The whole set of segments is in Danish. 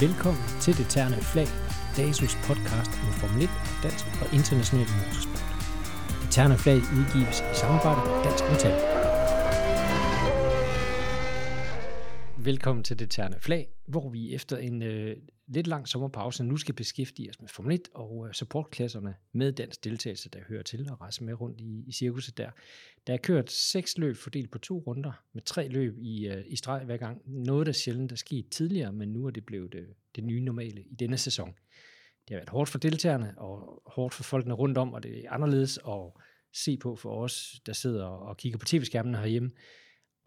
Velkommen til Det Terne Flag, DASUS podcast om Formel 1, dansk og international motorsport. Det Terne Flag udgives i samarbejde med Dansk Metal. Velkommen til Det Terne Flag, hvor vi efter en øh, lidt lang sommerpause nu skal beskæftige os med Formel 1 og øh, supportklasserne med dansk deltagelse, der hører til og rejse med rundt i, i cirkuset der. Der er kørt seks løb fordelt på to runder, med tre løb i, øh, i streg hver gang. Noget, der sjældent er sket tidligere, men nu er det blevet det, det nye normale i denne sæson. Det har været hårdt for deltagerne og hårdt for folkene rundt om, og det er anderledes at se på for os, der sidder og kigger på tv-skærmene herhjemme.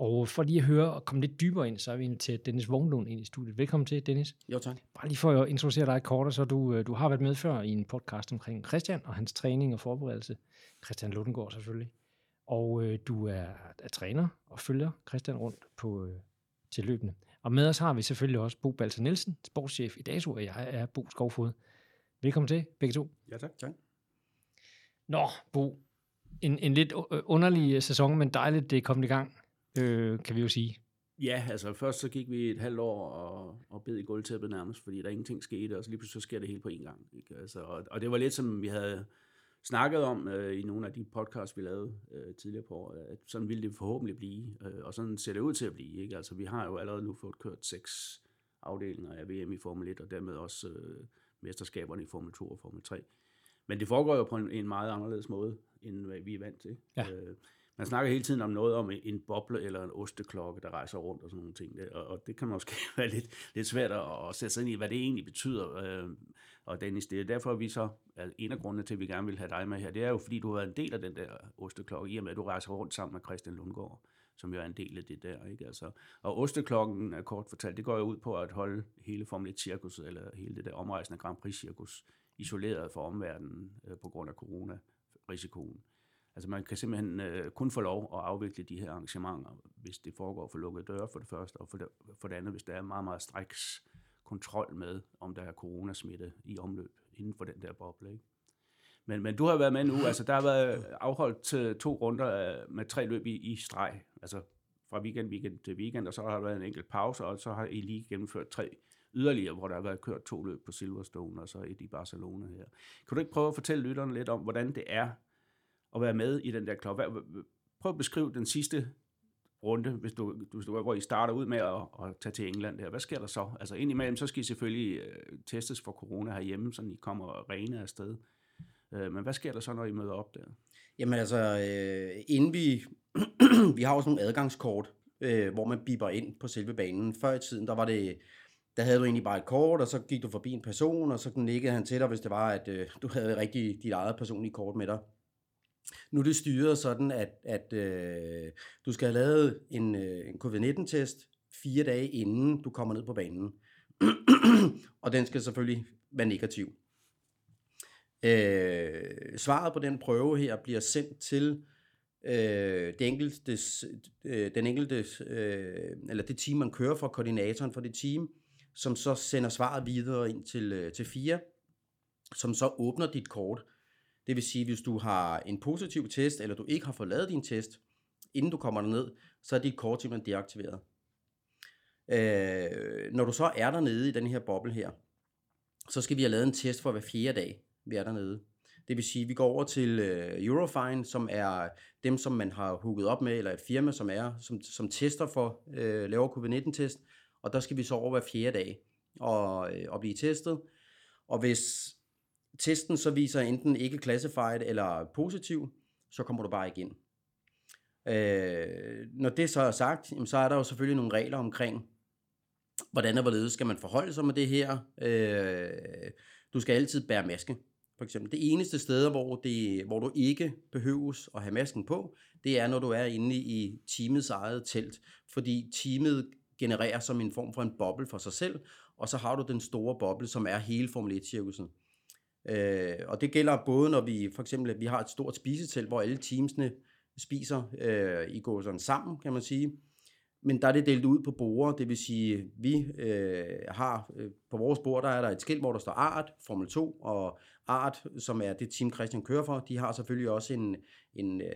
Og for lige at høre og komme lidt dybere ind, så er vi inviteret Dennis Vognlund ind i studiet. Velkommen til, Dennis. Jo, tak. Bare lige for at introducere dig kort, så du, øh, du har været med før i en podcast omkring Christian og hans træning og forberedelse. Christian Lundengård selvfølgelig. Og øh, du er, er træner og følger Christian rundt på, øh, til løbende. Og med os har vi selvfølgelig også Bo Balser Nielsen, sportschef i DASU, og jeg er Bo Skovfod. Velkommen til, begge to. Ja, tak. tak. Nå, Bo, en, en lidt underlig øh, sæson, men dejligt, det er kommet i gang øh, kan vi jo sige. Ja, altså først så gik vi et halvt år og, og bed i gulvtæppet nærmest, fordi der ingenting skete, og så lige pludselig så sker det hele på en gang. Ikke? Altså, og, og det var lidt som vi havde snakket om øh, i nogle af de podcasts, vi lavede øh, tidligere på året, at sådan ville det forhåbentlig blive, øh, og sådan ser det ud til at blive. Ikke? Altså vi har jo allerede nu fået kørt seks afdelinger af VM i Formel 1, og dermed også øh, mesterskaberne i Formel 2 og Formel 3. Men det foregår jo på en, en meget anderledes måde, end hvad vi er vant til. Ja. Øh, man snakker hele tiden om noget om en boble eller en osteklokke, der rejser rundt og sådan nogle ting. Og, og det kan måske være lidt, lidt svært at, sætte sig ind i, hvad det egentlig betyder. Øh, og Dennis, det er derfor, vi så, altså en af grundene til, at vi gerne vil have dig med her, det er jo, fordi du har været en del af den der osteklokke, i og med, at du rejser rundt sammen med Christian Lundgaard som jo er en del af det der. Ikke? Altså, og osteklokken, er kort fortalt, det går jo ud på at holde hele Formel 1-cirkuset, eller hele det der omrejsende Grand Prix-cirkus, isoleret fra omverdenen øh, på grund af corona-risikoen. Altså man kan simpelthen øh, kun få lov at afvikle de her arrangementer, hvis det foregår for lukkede døre for det første, og for det, for det andet, hvis der er meget, meget striks kontrol med, om der er coronasmitte i omløb inden for den der boble. Ikke? Men, men du har været med nu, altså der har været afholdt øh, to runder øh, med tre løb i, i streg, altså fra weekend, weekend til weekend, og så har der været en enkelt pause, og så har I lige gennemført tre yderligere, hvor der har været kørt to løb på Silverstone, og så et i Barcelona her. Kan du ikke prøve at fortælle lytterne lidt om, hvordan det er at være med i den der klub. Prøv at beskrive den sidste runde, hvis du, hvis du, hvor I starter ud med at, at tage til England der. Hvad sker der så? Altså indimellem, så skal I selvfølgelig øh, testes for corona herhjemme, så I kommer rene afsted. Uh, øh, men hvad sker der så, når I møder op der? Jamen altså, øh, inden vi, vi har også nogle adgangskort, øh, hvor man biber ind på selve banen. Før i tiden, der var det, der havde du egentlig bare et kort, og så gik du forbi en person, og så nikkede han til dig, hvis det var, at øh, du havde rigtig dit eget personlige kort med dig. Nu er det styret sådan, at, at øh, du skal have lavet en, øh, en covid-19-test fire dage inden du kommer ned på banen. og den skal selvfølgelig være negativ. Øh, svaret på den prøve her bliver sendt til øh, det enkelte, øh, den enkelte, øh, eller det team, man kører for, koordinatoren for det team, som så sender svaret videre ind til, øh, til FIA, som så åbner dit kort, det vil sige, hvis du har en positiv test, eller du ikke har fået lavet din test, inden du kommer ned, så er dit kort simpelthen deaktiveret. Øh, når du så er dernede i den her boble her, så skal vi have lavet en test for hver fjerde dag, vi er dernede. Det vil sige, at vi går over til øh, Eurofine, som er dem, som man har hooket op med, eller et firma, som er som, som tester for, øh, laver covid-19-test, og der skal vi så over hver fjerde dag og, øh, og blive testet. Og hvis testen så viser enten ikke classified eller positiv, så kommer du bare igen. Øh, når det så er sagt, så er der jo selvfølgelig nogle regler omkring, hvordan og hvorledes skal man forholde sig med det her. Øh, du skal altid bære maske, for eksempel. Det eneste sted, hvor, det, hvor du ikke behøves at have masken på, det er, når du er inde i teamets eget telt, fordi teamet genererer som en form for en boble for sig selv, og så har du den store boble, som er hele Formel 1-cirkusen. Øh, og det gælder både, når vi for eksempel vi har et stort spisetelt, hvor alle teamsene spiser øh, i går sådan sammen, kan man sige. Men der er det delt ud på borger, det vil sige, vi øh, har øh, på vores bord, der er der et skilt, hvor der står Art, Formel 2, og Art, som er det team Christian kører for, de har selvfølgelig også en, en, øh,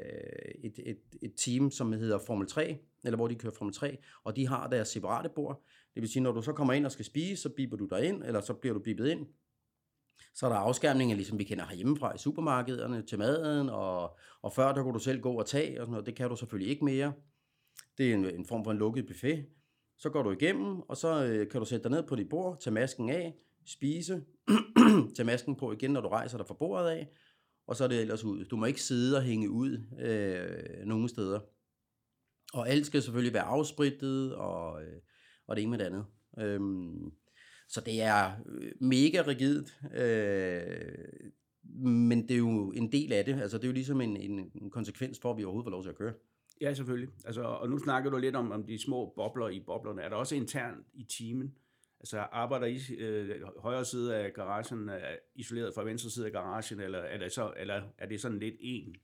et, et, et team, som hedder Formel 3, eller hvor de kører Formel 3, og de har deres separate bord. Det vil sige, når du så kommer ind og skal spise, så biber du dig ind, eller så bliver du bibet ind. Så er der afskærmninger, ligesom vi kender herhjemmefra i supermarkederne til maden, og, og før der kunne du selv gå og tage, og sådan noget. det kan du selvfølgelig ikke mere. Det er en, en form for en lukket buffet. Så går du igennem, og så øh, kan du sætte dig ned på dit bord, tage masken af, spise, tage masken på igen, når du rejser dig fra bordet af, og så er det ellers ud. Du må ikke sidde og hænge ud øh, nogen steder. Og alt skal selvfølgelig være afsprittet, og, øh, og det ene med det andet. Øhm, så det er øh, mega rigidt, øh, men det er jo en del af det. Altså det er jo ligesom en, en, en konsekvens for, at vi overhovedet får lov til at køre. Ja, selvfølgelig. Altså, og nu snakker du lidt om, om de små bobler i boblerne. Er der også internt i teamen? Altså arbejder I øh, højre side af garagen er isoleret fra venstre side af garagen, eller er det, så, eller er det sådan lidt en?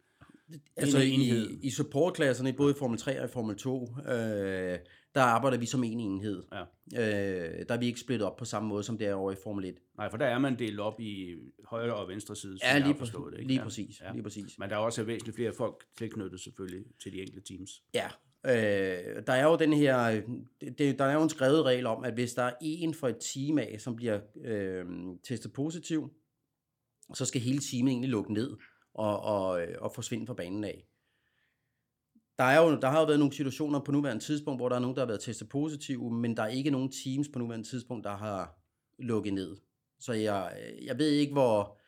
Altså i, i supportklasserne, både i Formel 3 og i Formel 2, øh, der arbejder vi som en enhed. Ja. Øh, der er vi ikke splittet op på samme måde, som det er over i Formel 1. Nej, for der er man delt op i højre og venstre side, ja, lige, forstået, det, ikke? lige præcis. Ja. Lige præcis. Men der er også væsentligt flere folk tilknyttet selvfølgelig til de enkelte teams. Ja, øh, der er jo den her, det, der er jo en skrevet regel om, at hvis der er en for et team af, som bliver øh, testet positiv, så skal hele teamet egentlig lukke ned og, og, og forsvinde fra banen af der, er jo, der har jo været nogle situationer på nuværende tidspunkt, hvor der er nogen, der har været testet positive, men der er ikke nogen teams på nuværende tidspunkt, der har lukket ned. Så jeg, jeg ved ikke, hvor...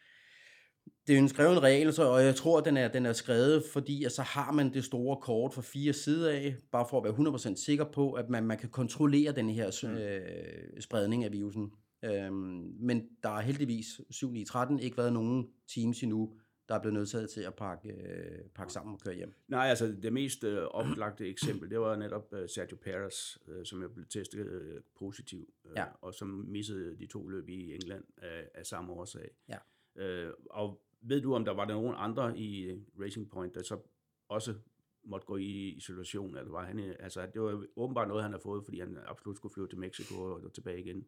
Det er jo en skrevet regel, så, og jeg tror, at den er, den er skrevet, fordi at så har man det store kort fra fire sider af, bare for at være 100% sikker på, at man, man kan kontrollere den her mm. øh, spredning af virusen. Øhm, men der har heldigvis 7 13 ikke været nogen teams endnu, der er blevet nødsaget til at pakke, øh, pakke sammen og køre hjem? Nej, altså det mest øh, oplagte eksempel, det var netop øh, Sergio Perez, øh, som er blevet testet øh, positiv, øh, ja. og som missede de to løb i England af, af samme årsag. Ja. Øh, og ved du, om der var der nogen andre i Racing Point, der så også måtte gå i isolation, eller var han, altså det var åbenbart noget, han har fået, fordi han absolut skulle flyve til Mexico og tilbage igen.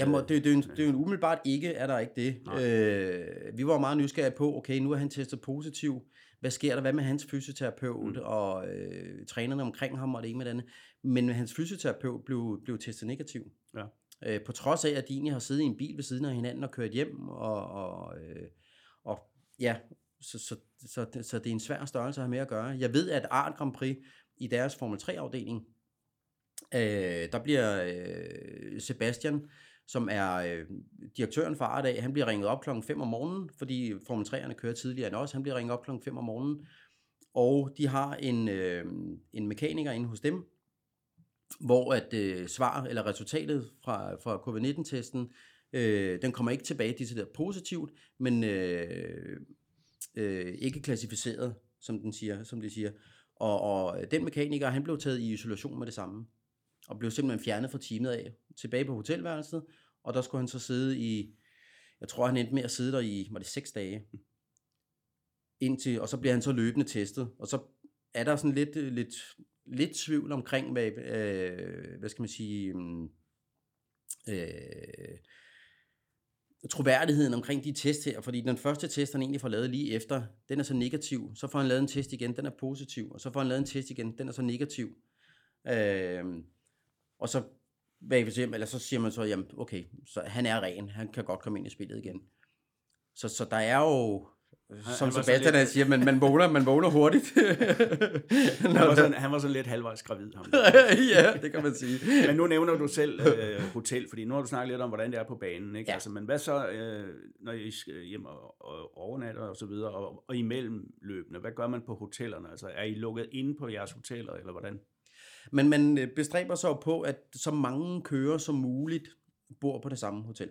Jamen, det, det, er jo, det er jo umiddelbart ikke, er der ikke det. Øh, vi var meget nysgerrige på, okay, nu er han testet positiv. Hvad sker der? Hvad med hans fysioterapeut mm. og øh, trænerne omkring ham og det ene med det andet? Men hans fysioterapeut blev, blev testet negativ. Ja. Øh, på trods af, at de egentlig har siddet i en bil ved siden af hinanden og kørt hjem. Og, og, øh, og ja, så, så, så, så, så det er en svær størrelse at have med at gøre. Jeg ved, at Art Grand Prix i deres Formel 3-afdeling, øh, der bliver øh, Sebastian som er øh, direktøren for Ardag, han bliver ringet op klokken 5 om morgenen, fordi Formel 3'erne kører tidligere end os. Han bliver ringet op klokken 5 om morgenen, og de har en, øh, en mekaniker inde hos dem, hvor at øh, svar eller resultatet fra, fra covid-19-testen, øh, den kommer ikke tilbage decideret positivt, men øh, øh, ikke klassificeret, som, den siger, som de siger. Og, og den mekaniker, han blev taget i isolation med det samme og blev simpelthen fjernet fra teamet af, tilbage på hotelværelset, og der skulle han så sidde i, jeg tror han endte med at sidde der i, var det seks dage, indtil, og så bliver han så løbende testet, og så er der sådan lidt, øh, lidt, lidt tvivl omkring, hvad, øh, hvad skal man sige, mm, øh, troværdigheden omkring de test her, fordi den første test, han egentlig får lavet lige efter, den er så negativ, så får han lavet en test igen, den er positiv, og så får han lavet en test igen, den er så negativ. Øh, og så bagefter, eller så siger man så, jamen okay, så han er ren, han kan godt komme ind i spillet igen. Så, så der er jo, han, som han Sebastian lidt... siger, man, man, vågner, man vågner hurtigt. han, var sådan, han var sådan lidt halvvejs gravid. Ham. ja, det kan man sige. men nu nævner du selv øh, hotel, fordi nu har du snakket lidt om, hvordan det er på banen. Ikke? Ja. Altså, men hvad så, øh, når I skal hjem og, og overnatter og så videre, og, og imellem løbende, hvad gør man på hotellerne? Altså, er I lukket inde på jeres hoteller, eller hvordan? Men man øh, bestræber sig på, at så mange kører som muligt bor på det samme hotel.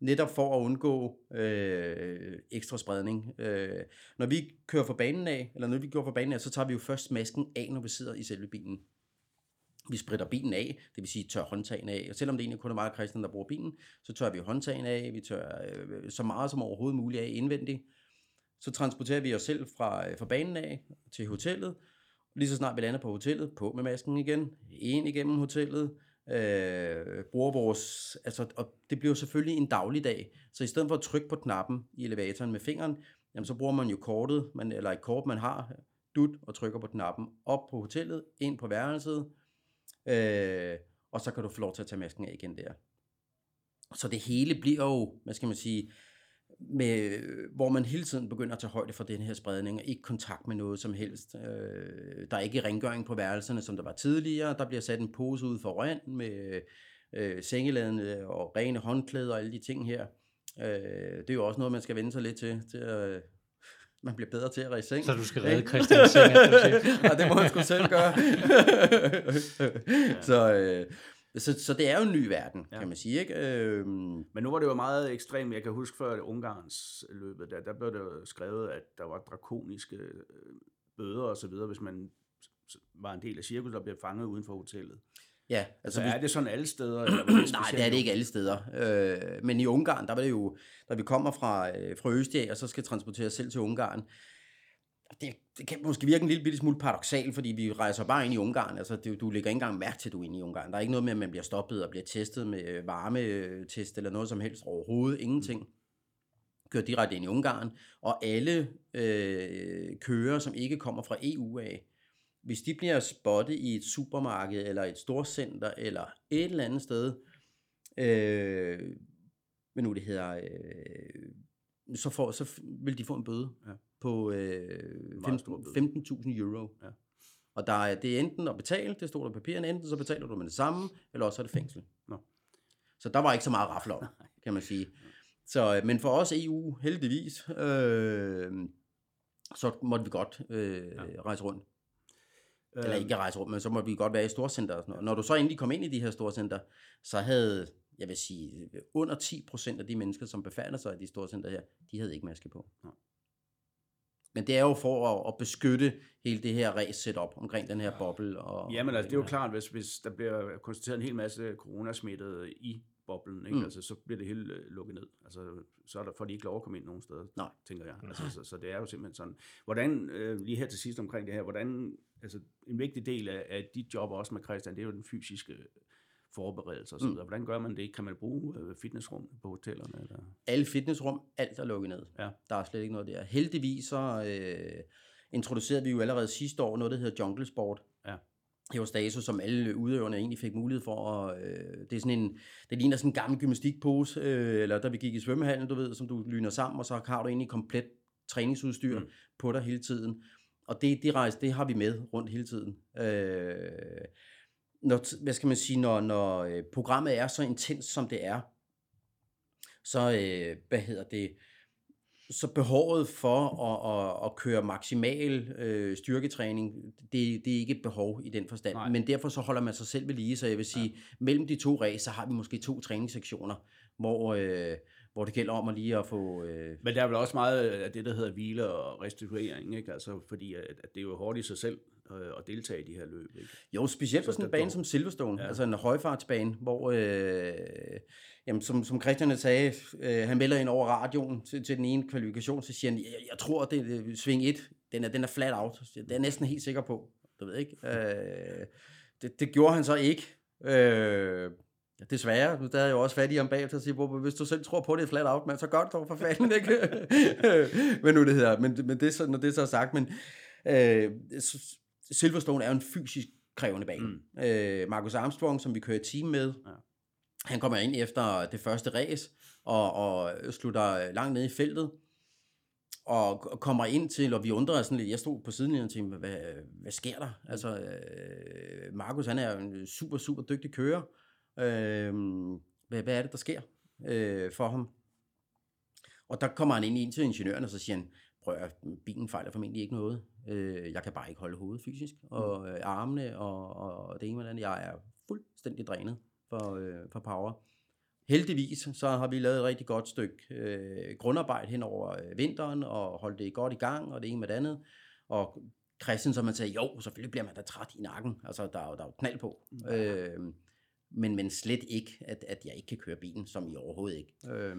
Netop for at undgå øh, ekstra spredning. Øh, når vi kører fra banen af, eller når vi går fra banen af, så tager vi jo først masken af, når vi sidder i selve bilen. Vi spritter bilen af, det vil sige tør håndtagene af. Og selvom det egentlig kun er meget kristne, der bruger bilen, så tør vi håndtagene af, vi tør øh, så meget som overhovedet muligt af indvendigt. Så transporterer vi os selv fra, øh, fra banen af til hotellet, Lige så snart vi lander på hotellet, på med masken igen, ind igennem hotellet, øh, bruger vores, altså, og det bliver selvfølgelig en dagligdag, så i stedet for at trykke på knappen i elevatoren med fingeren, jamen så bruger man jo kortet, man, eller et kort, man har, dut, og trykker på knappen op på hotellet, ind på værelset, øh, og så kan du få lov til at tage masken af igen der. Så det hele bliver jo, hvad skal man sige, med, hvor man hele tiden begynder at tage højde for den her spredning, og ikke kontakt med noget som helst. Øh, der er ikke rengøring på værelserne, som der var tidligere. Der bliver sat en pose ud for røn med øh, sengeladende og rene håndklæder og alle de ting her. Øh, det er jo også noget, man skal vende sig lidt til, til at man bliver bedre til at rejse seng. Så du skal redde Christian seng, du ja, det må man sgu selv gøre. så, øh, så, så det er jo en ny verden, ja. kan man sige. Ikke? Øhm. Men nu var det jo meget ekstremt. Jeg kan huske før Ungarns løbet, der, der blev det skrevet, at der var drakoniske øh, bøder og så videre, hvis man var en del af cirkus, der blev fanget uden for hotellet. Ja, altså så er det sådan alle steder? Eller det Nej, det er det ikke alle steder. Øh, men i Ungarn, der var det jo, da vi kommer fra, øh, fra Østrig, og så skal transportere selv til Ungarn, det, det kan måske virke en lille bitte smule paradoxalt, fordi vi rejser bare ind i Ungarn. Altså, det, du lægger ikke engang mærke til, at du er inde i Ungarn. Der er ikke noget med, at man bliver stoppet og bliver testet med øh, varmetest eller noget som helst overhovedet. Ingenting. Kører direkte ind i Ungarn. Og alle øh, kører, som ikke kommer fra EU af, hvis de bliver spottet i et supermarked, eller et storcenter, eller et eller andet sted, øh, hvad nu det hedder, øh, så, får, så vil de få en bøde ja på øh, 15.000 euro. Ja. Og der er, det er enten at betale, det står der på papirerne, enten så betaler du med det samme, eller også er det fængsel. Nå. Så der var ikke så meget rafle om, kan man sige. Så, øh, men for os EU, heldigvis, øh, så måtte vi godt øh, ja. rejse rundt. Eller ikke rejse rundt, men så måtte vi godt være i storcenter og sådan noget. Når du så endelig kom ind i de her storcenter, så havde jeg vil sige, under 10% af de mennesker, som befandt sig i de store center her, de havde ikke maske på. Ja. Men det er jo for at, at beskytte hele det her race setup omkring den her boble. Og, ja, men altså, det er jo klart, hvis, hvis der bliver konstateret en hel masse coronasmittede i boblen, ikke? Mm. Altså, så bliver det hele øh, lukket ned. Altså, så er der, får de ikke lov at komme ind nogen steder, Nej. tænker jeg. Altså, så, så, det er jo simpelthen sådan. Hvordan, øh, lige her til sidst omkring det her, hvordan, altså en vigtig del af, af dit job også med Christian, det er jo den fysiske forberedelser osv. Mm. Hvordan gør man det? Kan man bruge øh, fitnessrum på hotellerne? Eller? Alle fitnessrum, alt er lukket ned. Ja. Der er slet ikke noget der. Heldigvis så øh, introducerede vi jo allerede sidste år noget, der hedder Jungle Sport. Ja. Det var status, som alle udøverne egentlig fik mulighed for. Og, øh, det er sådan en, det ligner sådan en gammel gymnastikpose, øh, eller da vi gik i svømmehallen, du ved, som du lyner sammen, og så har du egentlig komplet træningsudstyr mm. på dig hele tiden. Og det, det rejse, det har vi med rundt hele tiden. Øh, når, hvad skal man sige, når, når øh, programmet er så intens, som det er, så, øh, hvad hedder det, så behovet for at, at, at køre maksimal øh, styrketræning, det, det er ikke et behov i den forstand. Nej. Men derfor så holder man sig selv ved lige, så jeg vil sige, ja. mellem de to race, så har vi måske to træningssektioner, hvor, øh, hvor det gælder om at lige at få... Øh... Men der er vel også meget af det, der hedder hvile og restituering, ikke? Altså, fordi at, at det er jo hårdt i sig selv øh, at deltage i de her løb. Ikke? Jo, specielt på sådan en bane som Silverstone, ja. altså en højfartsbane, hvor, øh, jamen, som, som Christian sagde, øh, han melder ind over radioen til, til den ene kvalifikation, så siger han, jeg, jeg tror, det er sving 1, den er, den er flat out. Det er jeg næsten helt sikker på. Du ved ikke. Øh, det, det gjorde han så ikke. Øh, Desværre, der er jo også fat i ham bag til at sige, hvis du selv tror på det er flat out, man, så gør det dog for fanden, ikke? men nu det hedder, men, men det, så, når det så er sagt, men øh, Silverstone er en fysisk krævende bane. Mm. Øh, Marcus Armstrong, som vi kører team med, ja. han kommer ind efter det første race, og, og slutter langt ned i feltet, og kommer ind til, og vi undrer os sådan lidt, jeg stod på siden og tænkte, hvad, hvad sker der? Altså, øh, Markus, han er jo en super, super dygtig kører. Øh, hvad, hvad er det, der sker øh, for ham? Og der kommer han ind, ind til ingeniøren, og så siger han, prøv at bilen fejler formentlig ikke noget. Øh, jeg kan bare ikke holde hovedet fysisk, og øh, armene, og, og det ene eller andet. Jeg er fuldstændig drænet for, øh, for power. Heldigvis så har vi lavet et rigtig godt stykke øh, grundarbejde hen over øh, vinteren, og holdt det godt i gang, og det ene med det andet. Og Christian, som man sagde, jo, selvfølgelig bliver man da træt i nakken. Altså, der er jo, der er jo knald på. Ja. Øh, men, men slet ikke, at, at jeg ikke kan køre bilen, som i overhovedet ikke. Øh,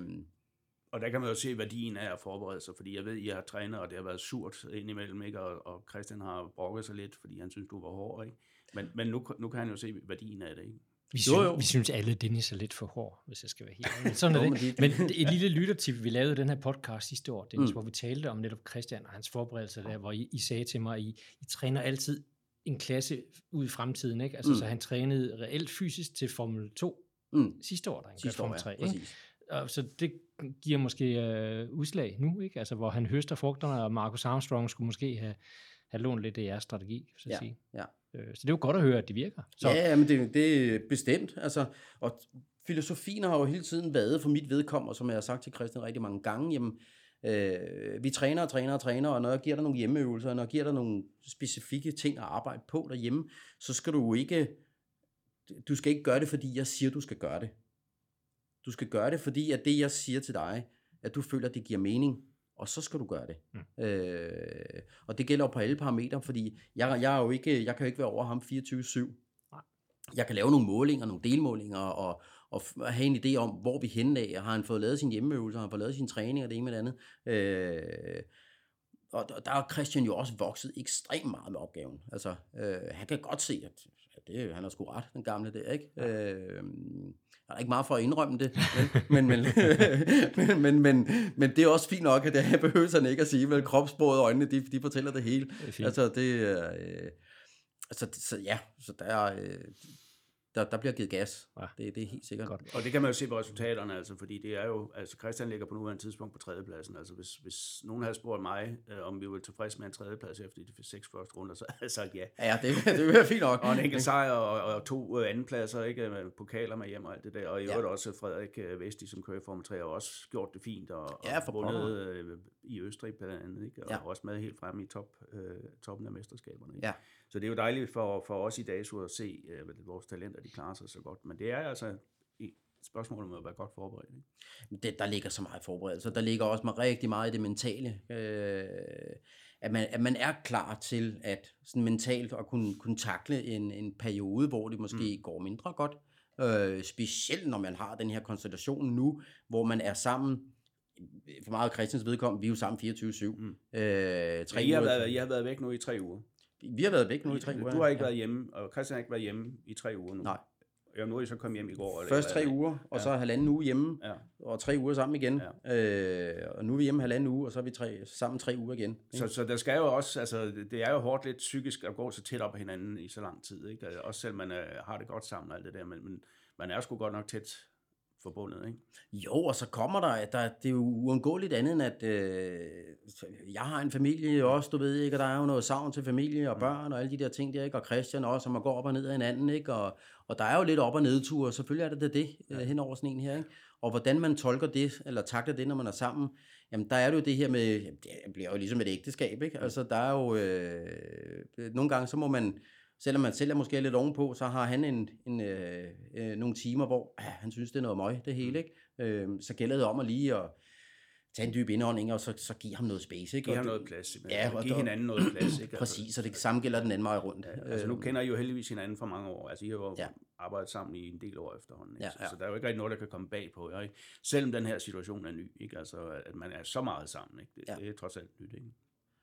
og der kan man jo se værdien af at forberede sig, fordi jeg ved, at I har trænet, og det har været surt indimellem, ikke? Og, og Christian har brokket sig lidt, fordi han synes, du var hård. Ikke? Men, men nu, nu kan han jo se værdien af det. Ikke? Vi, synes, jo, jo. vi synes alle, Dennis er lidt for hård, hvis jeg skal være helt ærlig. Sådan er det. Men et lille lyttertip, vi lavede den her podcast sidste år, Dennis, mm. hvor vi talte om netop Christian og hans forberedelser der, hvor I, I sagde til mig, at I, I træner altid en klasse ud i fremtiden, ikke? Altså, Mm. så han trænede reelt fysisk til Formel 2 Mm. sidste år, da han Sidste Formel år, 3, ja, ikke? Og så det giver måske øh, udslag nu, ikke? Altså, hvor han høster frugterne, og Marcus Armstrong skulle måske have, have lånt lidt af jeres strategi, så at Ja, sige. ja. Øh, så det er jo godt at høre, at det virker. Så, Så. Ja, men det, det er bestemt. Altså, og filosofien har jo hele tiden været for mit vedkommende, som jeg har sagt til Christian rigtig mange gange, jamen, øh, vi træner og træner og træner, og når jeg giver dig nogle hjemmeøvelser, og når jeg giver dig nogle specifikke ting at arbejde på derhjemme, så skal du ikke, du skal ikke gøre det, fordi jeg siger, du skal gøre det. Du skal gøre det, fordi at det, jeg siger til dig, at du føler, at det giver mening, og så skal du gøre det. Mm. Øh, og det gælder jo på alle parametre, fordi jeg, jeg, er jo ikke, jeg kan jo ikke være over ham 24-7. Jeg kan lave nogle målinger, nogle delmålinger, og, og f- have en idé om, hvor vi henne af. Har han fået lavet sin hjemmeøvelser, har han fået lavet sin træning, og det ene med det andet. Øh, og der- der er Christian jo også vokset ekstremt meget med opgaven. Altså, øh, han kan godt se, at at det, han har sgu ret, den gamle der, ikke? Øh, han er ikke meget for at indrømme det, men, men, men, men, men, men det er også fint nok, at det behøver han ikke at sige, vel? Kropsproget og øjnene, de, de fortæller det hele. det. Altså, det. Øh, altså, så ja, så der, er, øh, der, der bliver givet gas. Ja. Det, det er helt sikkert. Godt. Og det kan man jo se på resultaterne, altså, fordi det er jo, altså Christian ligger på nuværende tidspunkt på tredjepladsen. Altså hvis, hvis nogen havde spurgt mig, øh, om vi var tilfredse med en tredjeplads efter de seks første runder, så havde jeg sagt ja. Ja, det, det være fint nok. Og en enkelt sejr og, og to øh, andenpladser, ikke? Med pokaler med hjem og alt det der. Og i Ja. øvrigt også Frederik øh, Vesti, som kører i Formel 3, har også gjort det fint og, Ja, for og vundet øh, i Østrig blandt andet, ikke? Og Ja. ja. også med helt fremme i top, øh, toppen af mesterskaberne. Ikke? Ja. Så det er jo dejligt for, for os i dag så at se, øh, vores talenter de klarer sig så godt. Men det er altså et spørgsmål om at være godt forberedt. Ikke? det, der ligger så meget forberedelse. Der ligger også meget, rigtig meget i det mentale. Øh, at, man, at man er klar til at sådan mentalt at kunne, kunne takle en, en periode, hvor det måske mm. går mindre godt. Øh, specielt når man har den her konstellation nu, hvor man er sammen for meget Christians vedkommende, vi er jo sammen 24-7. Mm. Øh, tre I, har været, I har været væk nu i tre uger. Vi har været væk nu i tre uger. Du har ikke ja. været hjemme, og Christian har ikke været hjemme i tre uger nu. Nej. Er I så kommet hjem i går. Eller Først tre uger, og Ja. så halvanden uge hjemme, Ja. og tre uger sammen igen. Ja. Øh, og nu er vi hjemme halvanden uge, og så er vi tre, sammen tre uger igen. ikke? Så, så der skal jo også, altså det er jo hårdt lidt psykisk at gå så tæt op ad hinanden i så lang tid, ikke? Altså, Også selv man øh, har det godt sammen og alt det der, men, men man er sgu godt nok tæt forbundet, ikke? Jo, og så kommer der, der det er jo uundgåeligt andet end, at øh, jeg har en familie også, du ved ikke, og der er jo noget savn til familie og børn og alle de der ting der, ikke? og Christian også, og man går op og ned af hinanden, ikke? Og, og der er jo lidt op- og nedture, selvfølgelig er det det, det ja. hen over sådan en her, ikke? og hvordan man tolker det, eller takler det, når man er sammen, jamen der er det jo det her med, jamen, det bliver jo ligesom et ægteskab, ikke? altså der er jo, øh, nogle gange så må man, selvom man selv er måske lidt ovenpå, så har han en, en, øh, øh, nogle timer, hvor øh, han synes, det er noget møg, det hele. Ikke? Øh, så gælder det om at lige at tage en dyb indånding, og så, så give ham noget space. Ikke? Giv ham noget plads, Ja, ja, og give der- hinanden noget plads, ikke? Præcis, og det samme gælder den anden vej rundt. Ja, altså nu Øh, kender I jo heldigvis hinanden for mange år. Altså I har jo Ja. arbejdet sammen i en del år efterhånden. Ikke? Ja, Ja. Så, der er jo ikke rigtig noget, der kan komme bag på. Ikke? Selvom den her situation er ny. Ikke? Altså at man er så meget sammen. Ikke? Det, ja. det er trods alt nyt. Ikke?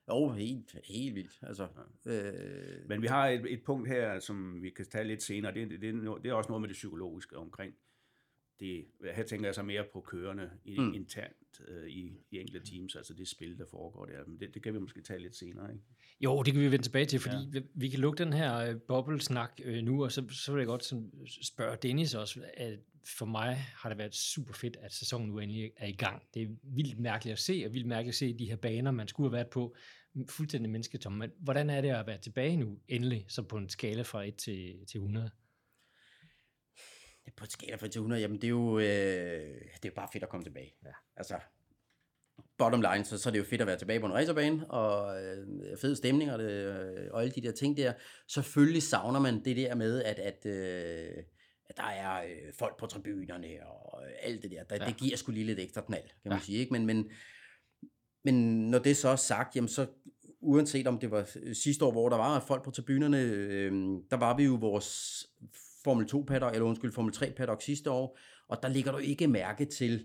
Jo, helt, helt vildt. Altså, øh, Men vi har et, et punkt her, som vi kan tage lidt senere. Det, det, det, er det er også noget med det psykologiske omkring. Det, her tænker jeg så mere på kørende i, Mm. internt øh, i, i enkelte teams, altså det spil, der foregår der. Men det, det kan vi måske tage lidt senere. Ikke? Jo, det kan vi vende tilbage til, fordi ja. vi, vi kan lukke den her øh, boblesnak øh, nu, og så, så vil jeg godt sådan spørge Dennis også, at for mig har det været super fedt, at sæsonen nu endelig er i gang. Det er vildt mærkeligt at se, og vildt mærkeligt at se de her baner, man skulle have været på, fuldstændig mennesketomme. Men hvordan er det at være tilbage nu, endelig, så på en skala fra 1 til, til 100? på et skala fra 1 til 100, jamen det er jo, øh, det er jo bare fedt at komme tilbage. Ja. Altså, bottom line, så, så er det jo fedt at være tilbage på en racerbane, og øh, fed stemning og, det, øh, og alle de der ting der. Selvfølgelig savner man det der med, at, at, øh, at der er øh, folk på tribunerne og alt det der. der Ja. ja. Det giver sgu lige lidt ekstra knald, kan man Ja. sige. Ikke? Men, men, men når det så er sagt, jamen så uanset om det var øh, sidste år, hvor der var folk på tribunerne, øh, der var vi jo vores Formel 2 paddock, eller undskyld, Formel 3 paddock sidste år, og der ligger du ikke mærke til,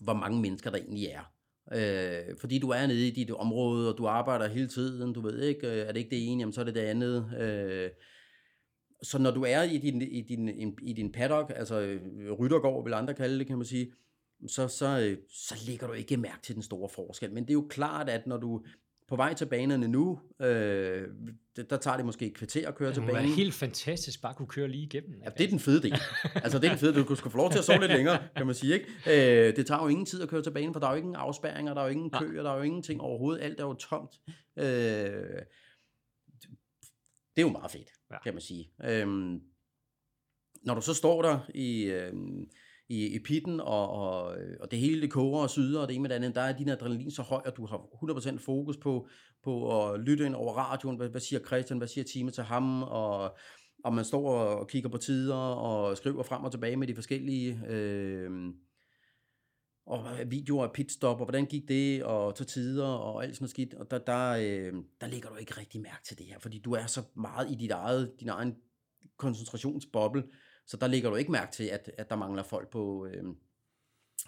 hvor mange mennesker der egentlig er. Øh, fordi du er nede i dit område, og du arbejder hele tiden, du ved ikke, øh, er det ikke det ene, jamen så er det det andet. Øh, så når du er i din, i din, i din paddock, altså øh, ryttergård vil andre kalde det, kan man sige, så, så, øh, så lægger du ikke mærke til den store forskel. Men det er jo klart, at når du på vej til banerne nu, øh, det, der tager det måske et kvarter at køre Det til må være banen. helt fantastisk bare at kunne køre lige igennem. Ja, det er den fede del. Altså, det er den fede del. Du skal få lov til at sove lidt længere, kan man sige, ikke? Øh, det tager jo ingen tid at køre til banen, for der er jo ingen afspærringer, der er jo ingen køer, der er jo ingenting overhovedet. Alt er jo tomt. Øh, det er jo meget fedt, Ja. kan man sige. Øhm, når du så står der i, øhm, i, i pitten, og, og, øh, og det hele det koger og syder, og det ene med det andet, der er din adrenalin så høj, at du har 100% fokus på, på at lytte ind over radioen. Hvad, hvad siger Christian? Hvad siger teamet til ham? Og, og man står og kigger på tider, og skriver frem og tilbage med de forskellige... Øh, og videoer af pitstop, og hvordan gik det, og til tider, og alt sådan noget skidt. Og der, der, øh, der lægger du ikke rigtig mærke til det her, fordi du er så meget i dit eget, din egen koncentrationsboble, så der lægger du ikke mærke til, at, at der mangler folk på, øh,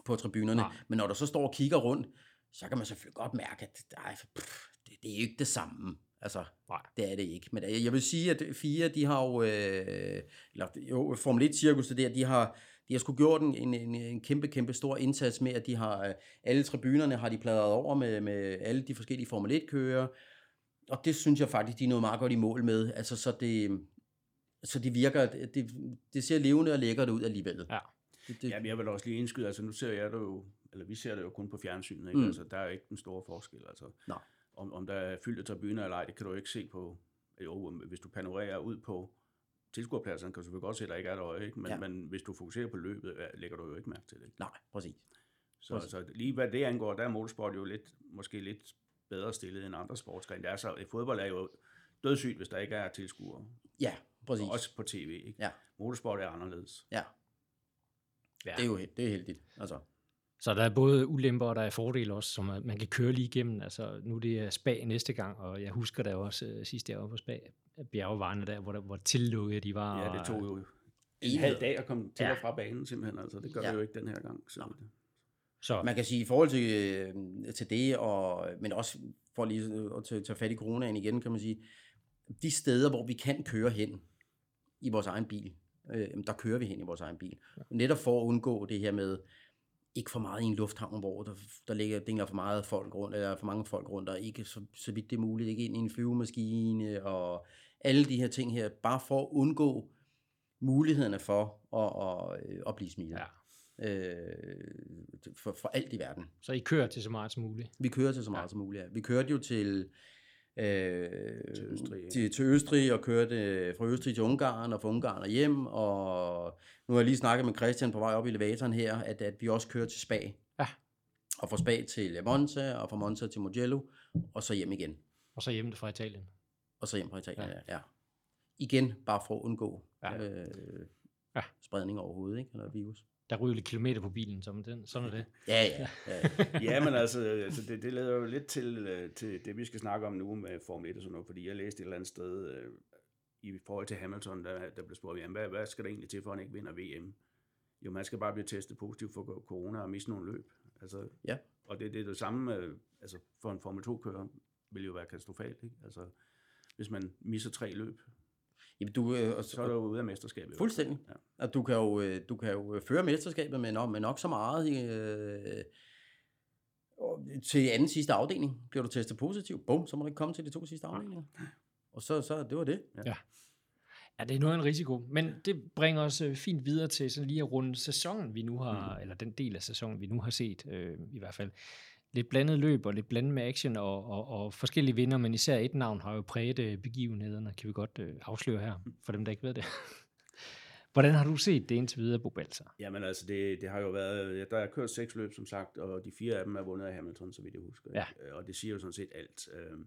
på tribunerne. Nej. Men når du så står og kigger rundt, så kan man selvfølgelig godt mærke, at ej, pff, det, det er ikke det samme. Altså, Nej. det er det ikke. Men jeg vil sige, at fire, de har jo, øh, eller jo, Formel 1-cirkus, det der, de har, de har sgu gjort en, en, en, en kæmpe, kæmpe stor indsats med, at de har, øh, alle tribunerne har de pladret over med, med alle de forskellige Formel 1-kører, og det synes jeg faktisk, de er noget meget godt i mål med. Altså, så det, så det virker, det, det ser levende og lækkert ud alligevel. Ja. Det, det, Jamen, jeg vil også lige indskyde, altså nu ser jeg det jo, eller vi ser det jo kun på fjernsynet, ikke? Mm. Altså, der er ikke den store forskel, altså. Nej. Om, om der er fyldte tribuner eller ej, det kan du ikke se på, jo, hvis du panorerer ud på tilskuerpladserne, kan du selvfølgelig godt se, at der ikke er der øje, ikke? Men, Ja. men hvis du fokuserer på løbet, lægger du jo ikke mærke til det. Nej, præcis. Så, Præcis. så lige hvad det angår, der er motorsport jo lidt, måske lidt bedre stillet end andre sportsgrene. Det er så, fodbold er jo dødssygt, hvis der ikke er tilskuere. Ja, præcis. Og også på tv, ikke? Ja. Motorsport er anderledes. Ja, Ja. det er jo det er heldigt. Altså, Så der er både ulemper, og der er fordele også, som at man kan køre lige igennem. Altså, nu er det er Spa næste gang, og jeg husker da også øh, sidst jeg var på Spa, bjergevejene der, hvor, der, hvor tillukket de var. Ja, det og- tog jo en halv dag at komme til Ja. og fra banen simpelthen. Altså, det gør Ja. det jo ikke den her gang. Så. Nej. Så, Man kan sige i forhold til, øh, til det, og, men også for lige at tage, tage fat i coronaen igen, kan man sige, de steder, hvor vi kan køre hen i vores egen bil, øh, der kører vi hen i vores egen bil. Netop for at undgå det her med, ikke for meget i en lufthavn, hvor der, der ligger, dingler for meget folk rundt, eller for mange folk rundt, og ikke så, så vidt det er muligt, ikke ind i en flyvemaskine, og alle de her ting her, bare for at undgå mulighederne for at, at, at blive smittet. ja. Øh, for, for alt i verden. så I kører til så meget som muligt. Vi kører til så meget Ja. ja. som muligt. ja. Vi kørte jo til, øh, Til Østrig, til, til Østrig og kørte fra Østrig til Ungarn og fra Ungarn og hjem. Og nu har jeg lige snakket med Christian på vej op i elevatoren her, at, at vi også kører til Spa. Ja. Og fra Spa til Monza og fra Monza til Mugello og så hjem igen. Og så hjemme fra Italien. Og så hjem fra Italien. Ja. Ja. ja. Igen bare for at undgå ja. Øh, Ja. spredning overhovedet, ikke? Eller virus. Der ryger lidt kilometer på bilen, som den, sådan er det. Ja, ja. ja. ja, men altså, altså det, det leder jo lidt til, øh, til det, vi skal snakke om nu med Formel 1 og sådan noget, fordi jeg læste et eller andet sted øh, i forhold til Hamilton, der, der blev spurgt, jamen, hvad, hvad skal der egentlig til, for at han ikke vinder VM? Jo, man skal bare blive testet positiv for corona og miste nogle løb. Altså, Ja. Og det, det er det samme, øh, altså for en Formel 2-kører vil jo være katastrofalt, ikke? Altså, hvis man misser tre løb, Jamen, du, øh, og, så er du jo ude af mesterskabet. Fuldstændig. Ja. At du kan jo, øh, du kan jo føre mesterskabet med nok, med nok så meget. Øh, og til anden sidste afdeling bliver du testet positiv. Bum, så må du ikke komme til de to sidste afdelinger. Og så, så det var det. Ja, det er noget af en risiko, men det bringer os øh, fint videre til sådan lige at runde sæsonen, vi nu har, mm. eller den del af sæsonen, vi nu har set, øh, i hvert fald. Lidt blandet løb og lidt blandet med action og, og, og forskellige vinder, men især et navn har jo præget øh, begivenhederne, kan vi godt øh, afsløre her, for dem, der ikke ved det. Hvordan har du set det indtil videre, Bo Balser? Jamen altså, det, det har jo været, der er kørt seks løb, som sagt, og de fire af dem er vundet af Hamilton, så vidt jeg husker. Ja. ikke? Og det siger jo sådan set alt. Øh,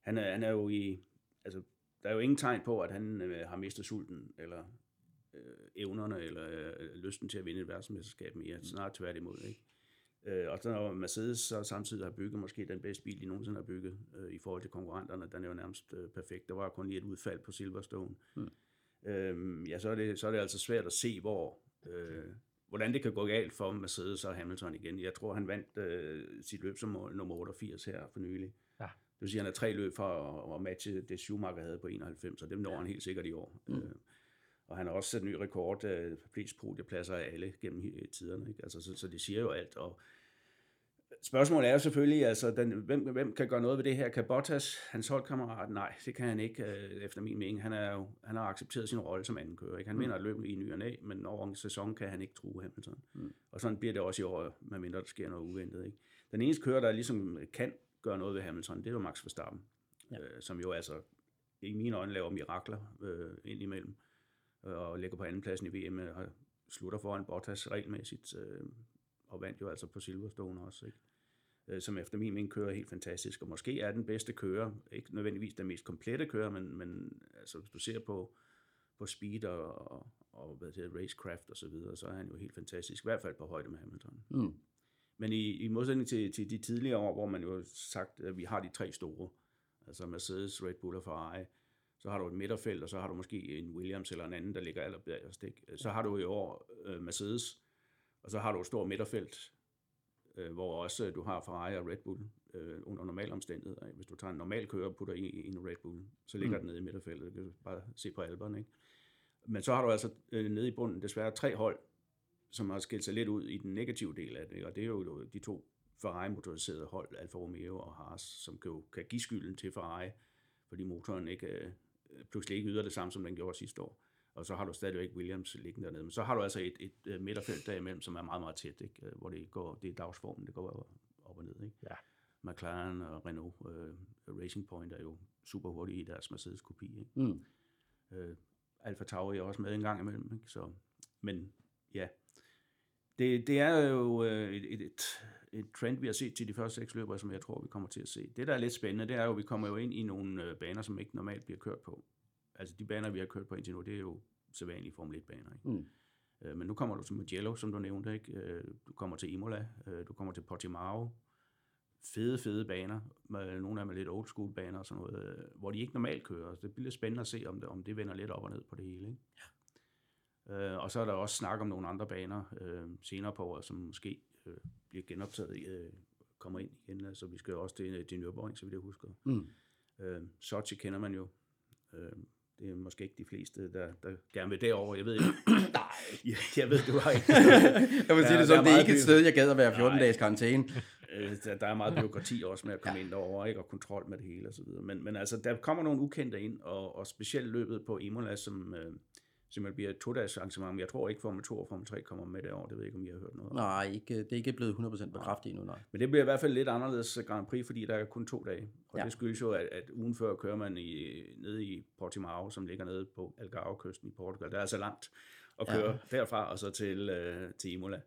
han, er, han er jo i, altså, der er jo ingen tegn på, at han øh, har mistet sulten, eller øh, evnerne, eller øh, lysten til at vinde et verdensmesterskab mere. Snart tværtimod, ikke? Øh, og så når Mercedes så samtidig har bygget måske den bedste bil, de nogensinde har bygget, øh, i forhold til konkurrenterne, den er jo nærmest øh, perfekt. Der var kun lige et udfald på Silverstone. Mm. Øhm, ja, så er, det, så er det altså svært at se, hvor, øh, hvordan det kan gå galt for Mercedes og Hamilton igen. Jeg tror, han vandt øh, sit løb som nummer 88 her for nylig. Ja. Det vil sige, at han er tre løb for at, at matche det Schumacher havde på 91, og dem når han helt sikkert i år. Mm. Øh, og han har også sat en ny rekord af flest podiepladser af alle gennem tiderne. Ikke? Altså, så, så det siger jo alt. Og, Spørgsmålet er jo selvfølgelig, altså, den, hvem, hvem kan gøre noget ved det her? Kan Bottas, hans holdkammerat? Nej, det kan han ikke, øh, efter min mening. Han, er jo, han har accepteret sin rolle som anden kører. Ikke? Han mm. vinder løbet i ny og næ, men over en sæson kan han ikke true Hamilton. Mm. Og sådan bliver det også i år, medmindre der sker noget uventet. Ikke? Den eneste kører, der ligesom kan gøre noget ved Hamilton, det er jo Max Verstappen, ja. øh, som jo altså i mine øjne laver mirakler øh, ind imellem, øh, og ligger på andenpladsen i VM, og slutter foran Bottas regelmæssigt, øh, og vandt jo altså på Silverstone også, ikke? Øh, som efter min mening kører helt fantastisk, og måske er den bedste kører, ikke nødvendigvis den mest komplette kører, men, men altså, hvis du ser på, på speed og, og, og hvad det hedder, racecraft og så videre, så er han jo helt fantastisk, i hvert fald på højde med Hamilton. Mm. Men i, i modsætning til, til de tidligere år, hvor man jo har sagt, at vi har de tre store, altså Mercedes, Red Bull og Ferrari, så har du et midterfelt, og så har du måske en Williams eller en anden, der ligger allerbærest. Så har du i år uh, Mercedes, og så har du et stort midterfelt, uh, hvor også du har Ferrari og Red Bull uh, under normale omstændigheder. Hvis du tager en normal kører og putter i, i en Red Bull, så ligger mm. den nede i midterfeltet. Du kan bare se på alberne. Ikke? Men så har du altså uh, nede i bunden desværre tre hold, som har skilt sig lidt ud i den negative del af det, og det er jo de to Ferrari-motoriserede hold, Alfa Romeo og Haas, som kan, kan give skylden til Ferrari, fordi motoren ikke, øh, pludselig ikke yder det samme, som den gjorde sidste år. Og så har du stadigvæk Williams liggende dernede. Men så har du altså et, et, et midterfelt derimellem, som er meget, meget tæt, ikke? Øh, hvor det, går, det er dagsformen, det går op og ned. Ikke? Ja. McLaren og Renault uh, Racing Point er jo super hurtige i deres Mercedes-kopi. Ikke? Mm. Uh, Alfa Tauri er også med en gang imellem. Ikke? Så, men ja, det, det er jo øh, et, et, et, et trend, vi har set til de første seks løber, som jeg tror, vi kommer til at se. Det, der er lidt spændende, det er jo, at vi kommer jo ind i nogle øh, baner, som ikke normalt bliver kørt på. Altså de baner, vi har kørt på indtil nu, det er jo sædvanlige Formel 1-baner. Ikke? Mm. Øh, men nu kommer du til Mugello, som du nævnte. Ikke? Du kommer til Imola, du kommer til Portimao. Fede, fede baner. Med nogle af dem er lidt old school baner og sådan noget, hvor de ikke normalt kører. Så det bliver spændende at se, om det, om det vender lidt op og ned på det hele. Ikke? Ja. Øh, og så er der også snak om nogle andre baner øh, senere på året, som måske øh, bliver genoptaget, øh, kommer ind igen. Altså vi skal jo også til, til Nürburgring, så vidt jeg husker. Mm. Øh, Sochi kender man jo. Øh, det er måske ikke de fleste, der, der gerne vil derover. Jeg ved ikke. Nej. jeg, jeg ved, du har ikke. jeg vil sige det sådan, det er ikke et sted, jeg gad at være 14 dages karantæne. Øh, der, er meget byråkrati også med at komme ja. ind derover, ikke? og kontrol med det hele videre. Men, men altså, der kommer nogle ukendte ind, og, og specielt løbet på Imola, som, øh, simpelthen bliver et to-dages arrangement. Men jeg tror ikke, Formel 2 og Formel 3 kommer med det år. Det ved jeg ikke, om I har hørt noget Nej, ikke, det er ikke blevet 100% bekræftet endnu, nej. Men det bliver i hvert fald lidt anderledes Grand Prix, fordi der er kun to dage. Og ja. det skyldes jo, at, at ugen før kører man i, nede i Portimao, som ligger nede på Algarve-kysten i Portugal. Det er altså langt at køre ja. derfra og så til, øh, til Imola.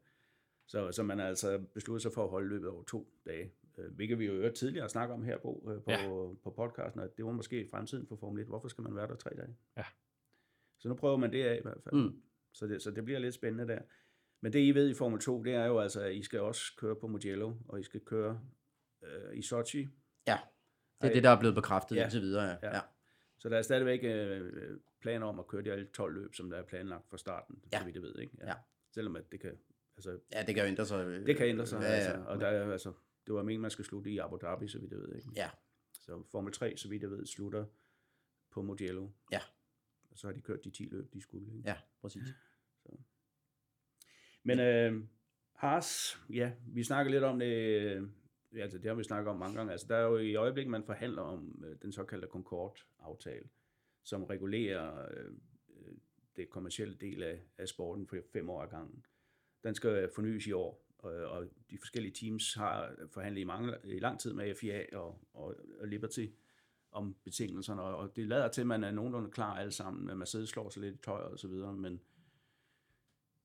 Så, så man har altså besluttet sig for at holde løbet over to dage. Øh, hvilket vi jo øvrigt tidligere snakke om her på, øh, på, ja. på podcasten, at det var måske fremtiden for Formel 1. Hvorfor skal man være der tre dage? Ja. Så nu prøver man det af i hvert fald. Mm. Så, det, så det bliver lidt spændende der. Men det I ved i Formel 2, det er jo altså, at I skal også køre på Mugello, og I skal køre øh, i Sochi. Ja, det er det, der er blevet bekræftet ja. indtil videre. Ja. Ja. ja. Så der er stadigvæk øh, planer om at køre de alle 12 løb, som der er planlagt fra starten, ja. så vidt jeg ved. Ikke? Ja. ja. Selvom at det kan... Altså, ja, det kan ændre sig. Øh, det kan ændre sig, ja, ja. altså. Og der er, altså, det var meningen, man skal slutte i Abu Dhabi, så vidt jeg ved. Ikke? Ja. Så Formel 3, så vidt jeg ved, slutter på Mugello. Ja og så har de kørt de 10 løb, de skulle. Ikke? Ja, præcis. Så. Men øh, Haas, ja, vi snakker lidt om det, øh, altså det har vi snakket om mange gange, altså der er jo i øjeblikket, man forhandler om øh, den såkaldte Concord-aftale, som regulerer øh, det kommercielle del af, af sporten for fem år ad gangen. Den skal fornyes i år, og, og de forskellige teams har forhandlet i, mange, i lang tid med FIA og, og, og Liberty, om betingelserne, og det lader til, at man er nogenlunde klar alle sammen, at Mercedes slår sig lidt i tøjet og så videre, men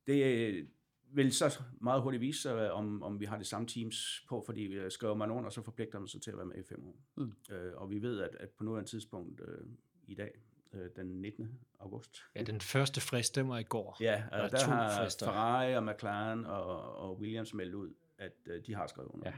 det øh, vil så meget hurtigt vise sig, om, om vi har det samme teams på, fordi vi skriver man under, og så forpligter man sig til at være med i fem år. Mm. Øh, og vi ved, at, at på nuværende tidspunkt øh, i dag, øh, den 19. august. Ja, den første frist, det var i går. Ja, altså, der, der har frister. Ferrari og McLaren og, og Williams meldt ud, at øh, de har skrevet under. Ja.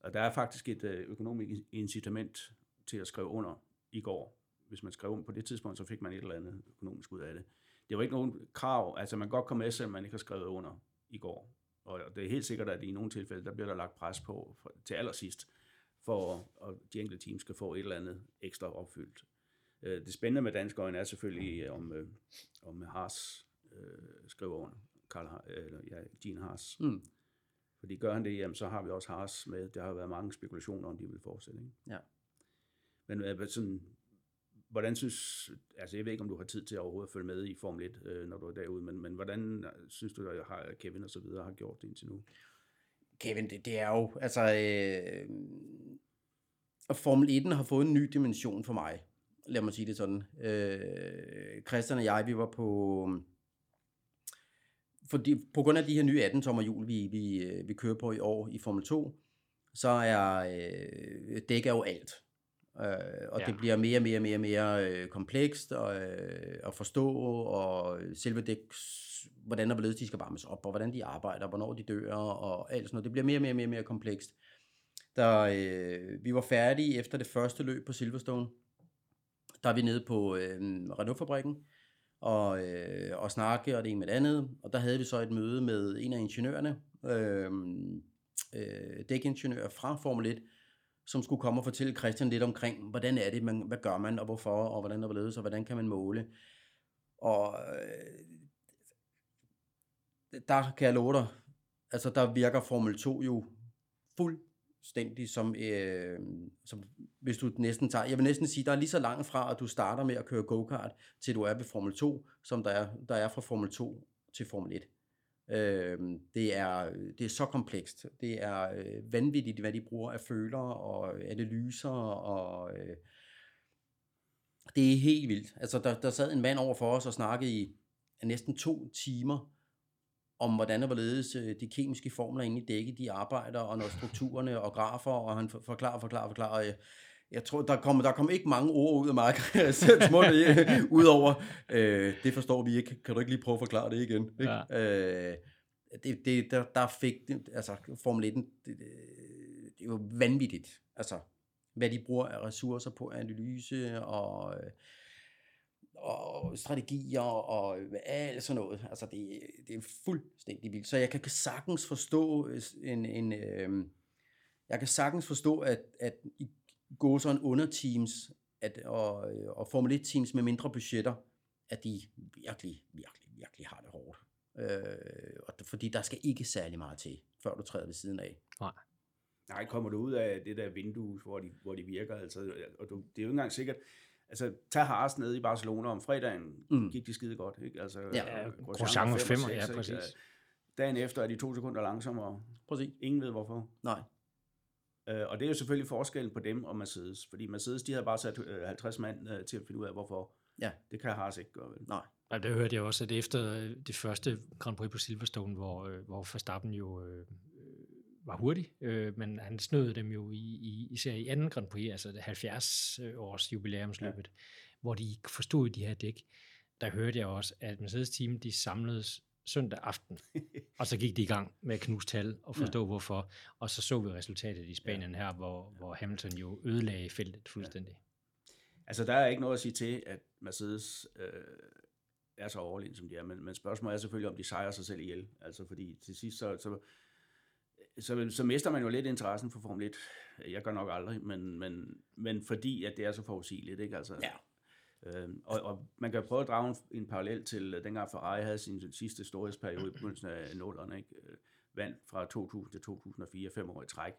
Og der er faktisk et øh, økonomisk incitament til at skrive under i går. Hvis man skrev under på det tidspunkt, så fik man et eller andet økonomisk ud af det. Det var ikke nogen krav, altså man kan godt komme med, selvom man ikke har skrevet under i går. Og det er helt sikkert, at i nogle tilfælde, der bliver der lagt pres på for, til allersidst, for at de enkelte teams skal få et eller andet ekstra opfyldt. Øh, det spændende med dansk øjne er selvfølgelig, om, øh, om Haas øh, skriver under. Karl, eller, ja, Gene Haas. Mm. Fordi gør han det, jamen, så har vi også Haas med. Der har været mange spekulationer om, de vil fortsætte. Ikke? Ja. Men øh, sådan, hvordan synes, altså jeg ved ikke, om du har tid til at overhovedet at følge med i Formel 1, øh, når du er derude, men, men hvordan øh, synes du, at har Kevin og så videre har gjort det indtil nu? Kevin, det, det er jo, altså, øh, Formel 1 har fået en ny dimension for mig. Lad mig sige det sådan. Øh, Christian og jeg, vi var på, fordi, på grund af de her nye 18 tommer hjul, vi, vi, vi kører på i år i Formel 2, så er øh, dæk er jo alt. Øh, og ja. det bliver mere og mere og mere, mere øh, komplekst og, øh, at forstå, og selve dæk, hvordan og hvorledes de skal varmes op, og hvordan de arbejder, hvornår de dør, og alt sådan noget. Det bliver mere og mere, mere, mere komplekst. Der, øh, vi var færdige efter det første løb på Silverstone. Der er vi nede på øh, Renault-fabrikken og, øh, og snakke og det ene med det andet. Og der havde vi så et møde med en af ingeniørerne, øh, øh, dækingeniør fra Formel 1, som skulle komme og fortælle Christian lidt omkring, hvordan er det, man, hvad gør man, og hvorfor, og hvordan er hvorledes, og hvordan kan man måle. Og øh, der kan jeg love dig, altså der virker Formel 2 jo fuldstændig som, øh, som hvis du næsten tager, jeg vil næsten sige, der er lige så langt fra, at du starter med at køre go-kart, til du er ved Formel 2, som der er, der er fra Formel 2 til Formel 1. Øh, det, er, det er så komplekst. Det er øh, vanvittigt, hvad de bruger af føler og analyser. Og, øh, det er helt vildt. Altså, der, der sad en mand over for os og snakkede i næsten to timer om, hvordan og hvorledes øh, de kemiske formler inde i dækket, de arbejder, og når strukturerne og grafer, og han forklarer, forklarer, forklarer. Jeg, tror, der kom, der kom ikke mange ord ud af mig, små ud over, øh, det forstår vi ikke, kan du ikke lige prøve at forklare det igen? Ikke? Ja. Øh, det, det, der, der fik, altså Formel 1, det, det, det er jo vanvittigt, altså hvad de bruger af ressourcer på analyse og, og strategier og alt sådan noget. Altså det, det er fuldstændig vildt. Så jeg kan sagtens forstå en, en øh, jeg kan sagtens forstå, at, at i gå sådan under teams at, og, og Formel 1 teams med mindre budgetter, at de virkelig, virkelig, virkelig har det hårdt. Øh, og fordi der skal ikke særlig meget til, før du træder ved siden af. Nej. Nej, kommer du ud af det der vindue, hvor de, hvor de virker, altså, og du, det er jo ikke engang sikkert, altså, tag Haas ned i Barcelona om fredagen, mm. gik de skide godt, ikke? Altså, ja, Grosjean var 5, ja, præcis. Dagen efter er de to sekunder langsommere. Præcis. Ingen ved hvorfor. Nej. Øh, og det er jo selvfølgelig forskellen på dem og Mercedes, fordi Mercedes, de havde bare sat 50 mand øh, til at finde ud af, hvorfor. Ja. Det kan Haas ikke gøre, vel? Nej. Ja, det hørte jeg også, at efter det første Grand Prix på Silverstone, hvor, øh, hvor Verstappen jo øh, var hurtig, øh, men han snød dem jo i, i, især i anden Grand Prix, altså det 70 års jubilæumsløbet, ja. hvor de ikke forstod de her dæk. Der hørte jeg også, at Mercedes team, de samledes søndag aften, og så gik de i gang med at knuse tal og forstå ja. hvorfor, og så så vi resultatet i Spanien ja. her, hvor, hvor Hamilton jo ødelagde feltet fuldstændig. Ja. Altså, der er ikke noget at sige til, at Mercedes øh, er så overlegen, som de er, men, men spørgsmålet er selvfølgelig, om de sejrer sig selv ihjel. Altså, fordi til sidst, så, så, så, så mister man jo lidt interessen for Formel 1. Jeg gør nok aldrig, men, men, men fordi, at det er så forudsigeligt, ikke? Altså, ja. Øh, og, og man kan prøve at drage en, en parallel til, uh, dengang Ferrari havde sin sidste storhedsperiode i begyndelsen af 0'erne, ikke? Øh, vandt fra 2000 til 2004, fem år i træk.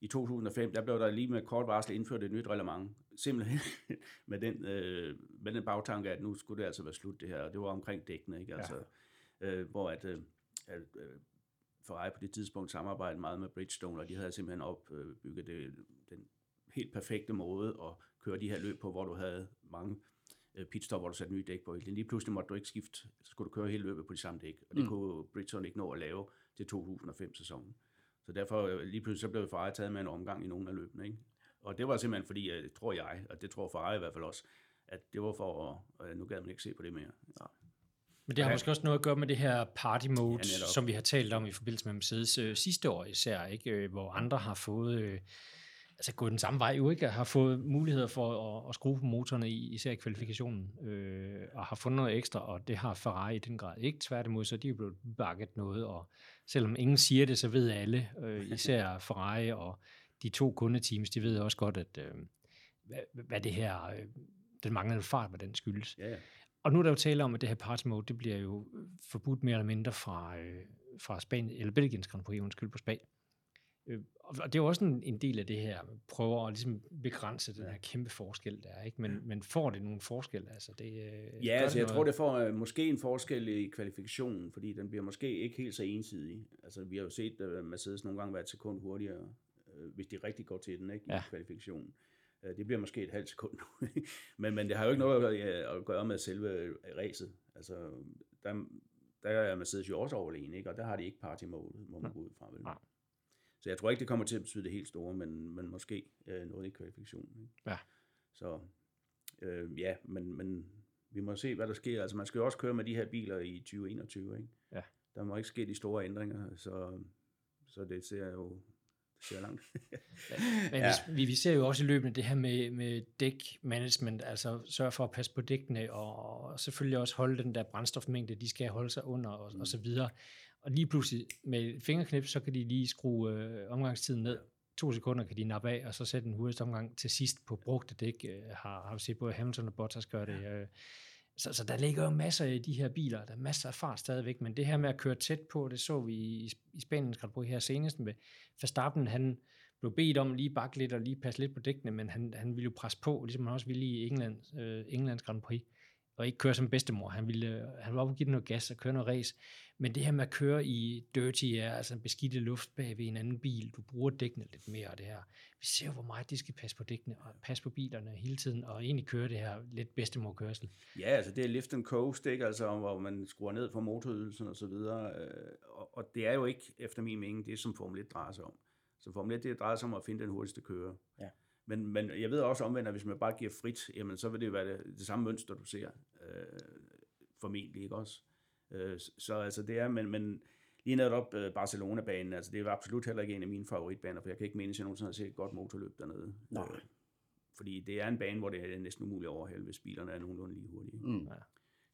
I 2005, der blev der lige med kort varsel indført et nyt reglement, simpelthen med den, øh, med den bagtanke, at nu skulle det altså være slut det her, og det var omkring dækkene, ikke? Altså, ja. øh, hvor at, øh, at øh, Ferrari på det tidspunkt samarbejdede meget med Bridgestone, og de havde simpelthen opbygget det, den helt perfekte måde at køre de her løb på, hvor du havde mange Øh, pitstop, hvor du satte nye dæk på. Lige pludselig måtte du ikke skifte, så skulle du køre hele løbet på de samme dæk, og det mm. kunne Bridgestone ikke nå at lave til 2005-sæsonen. Så derfor øh, lige pludselig så blev Ferrari taget med en omgang i nogle af løbene. Ikke? Og det var simpelthen fordi, at, tror jeg, og det tror Ferrari i hvert fald også, at det var for, at nu gad man ikke se på det mere. Ja. Men det har måske også noget at gøre med det her party mode, ja, som vi har talt om i forbindelse med Mercedes øh, sidste år især, ikke? Øh, hvor andre har fået øh, altså gået den samme vej jo ikke, har fået muligheder for at, at skrue på motorerne, i, især i kvalifikationen, øh, og har fundet noget ekstra, og det har Ferrari i den grad ikke. Tværtimod, så er de jo blevet bakket noget, og selvom ingen siger det, så ved alle, øh, især Ferrari og de to kundeteams, de ved også godt, at øh, hvad, hvad det her, øh, den manglende fart, hvad den skyldes. Ja, ja. Og nu er der jo tale om, at det her party mode, det bliver jo forbudt mere eller mindre fra, øh, fra Spanien, eller Belgiens Grand Prix, undskyld, på Spanien. Øh, og det er jo også en, en del af det her, prøver at ligesom begrænse den her kæmpe forskel, der er, ikke? Men, men får det nogle forskel? Altså, det, øh, Ja, altså jeg noget? tror, det får øh, måske en forskel i kvalifikationen, fordi den bliver måske ikke helt så ensidig. Altså vi har jo set uh, Mercedes nogle gange være et sekund hurtigere, hvis de rigtig går til den ikke, i Ja. kvalifikationen. Det bliver måske et halvt sekund nu. men, men det har jo ikke noget at, gøre- at med selve øh, racet. Altså der, der er Mercedes jo også overlegen, ikke? og der har de ikke party mode, må man gå ud fra. Vel? Nej. Så jeg tror ikke, det kommer til at betyde det helt store, men, men måske uh, noget i kvalifikationen. Ikke? Ja. Så øh, ja, men, men vi må se, hvad der sker. Altså, man skal jo også køre med de her biler i 2021, ikke? Ja. Der må ikke ske de store ændringer, så, så det ser jo det ser langt. Men Ja. ja. vi, vi ser jo også i løbet af det her med, med dækmanagement, altså sørge for at passe på dækkene, og, og selvfølgelig også holde den der brændstofmængde, de skal holde sig under, og, mm. og så videre. Og lige pludselig med et fingerknip, så kan de lige skrue øh, omgangstiden ned. To sekunder kan de nappe af, og så sætte en hurtigste omgang til sidst på brugte dæk. Øh, har, har vi set både Hamilton og Bottas gøre det. Øh. Så, så der ligger jo masser i de her biler. Der er masser af fart stadigvæk, men det her med at køre tæt på, det så vi i, i Spaniens Grand Prix her senest med Verstappen, han blev bedt om lige bakke lidt og lige passe lidt på dækkene, men han, han ville jo presse på, ligesom han også ville i England, øh, Englands Grand Prix, og ikke køre som bedstemor. Han ville, øh, han var oppe og give den noget gas og køre noget race. Men det her med at køre i dirty air, altså en beskidte luft bag ved en anden bil, du bruger dækkene lidt mere og det her. Vi ser jo, hvor meget de skal passe på dækkene og passe på bilerne hele tiden, og egentlig køre det her lidt bedstemorkørsel. ja, altså det er lift and coast, ikke? Altså, hvor man skruer ned for motorydelsen og så videre. øh, Og, og det er jo ikke, efter min mening, det som Formel 1 drejer sig om. Så Formel 1, det drejer sig om at finde den hurtigste kører. Ja. Men, men jeg ved også omvendt, at hvis man bare giver frit, jamen så vil det jo være det, det samme mønster, du ser. Øh, formentlig, ikke også? Øh, så- så altså det er, men, men lige netop øh, Barcelona-banen, altså det er absolut heller ikke en af mine favoritbaner, for jeg kan ikke mene, at jeg nogensinde har set et godt motorløb dernede. Nej. Øh, fordi det er en bane, hvor det er næsten umuligt at overhale, hvis bilerne er nogenlunde lige hurtige. Mm.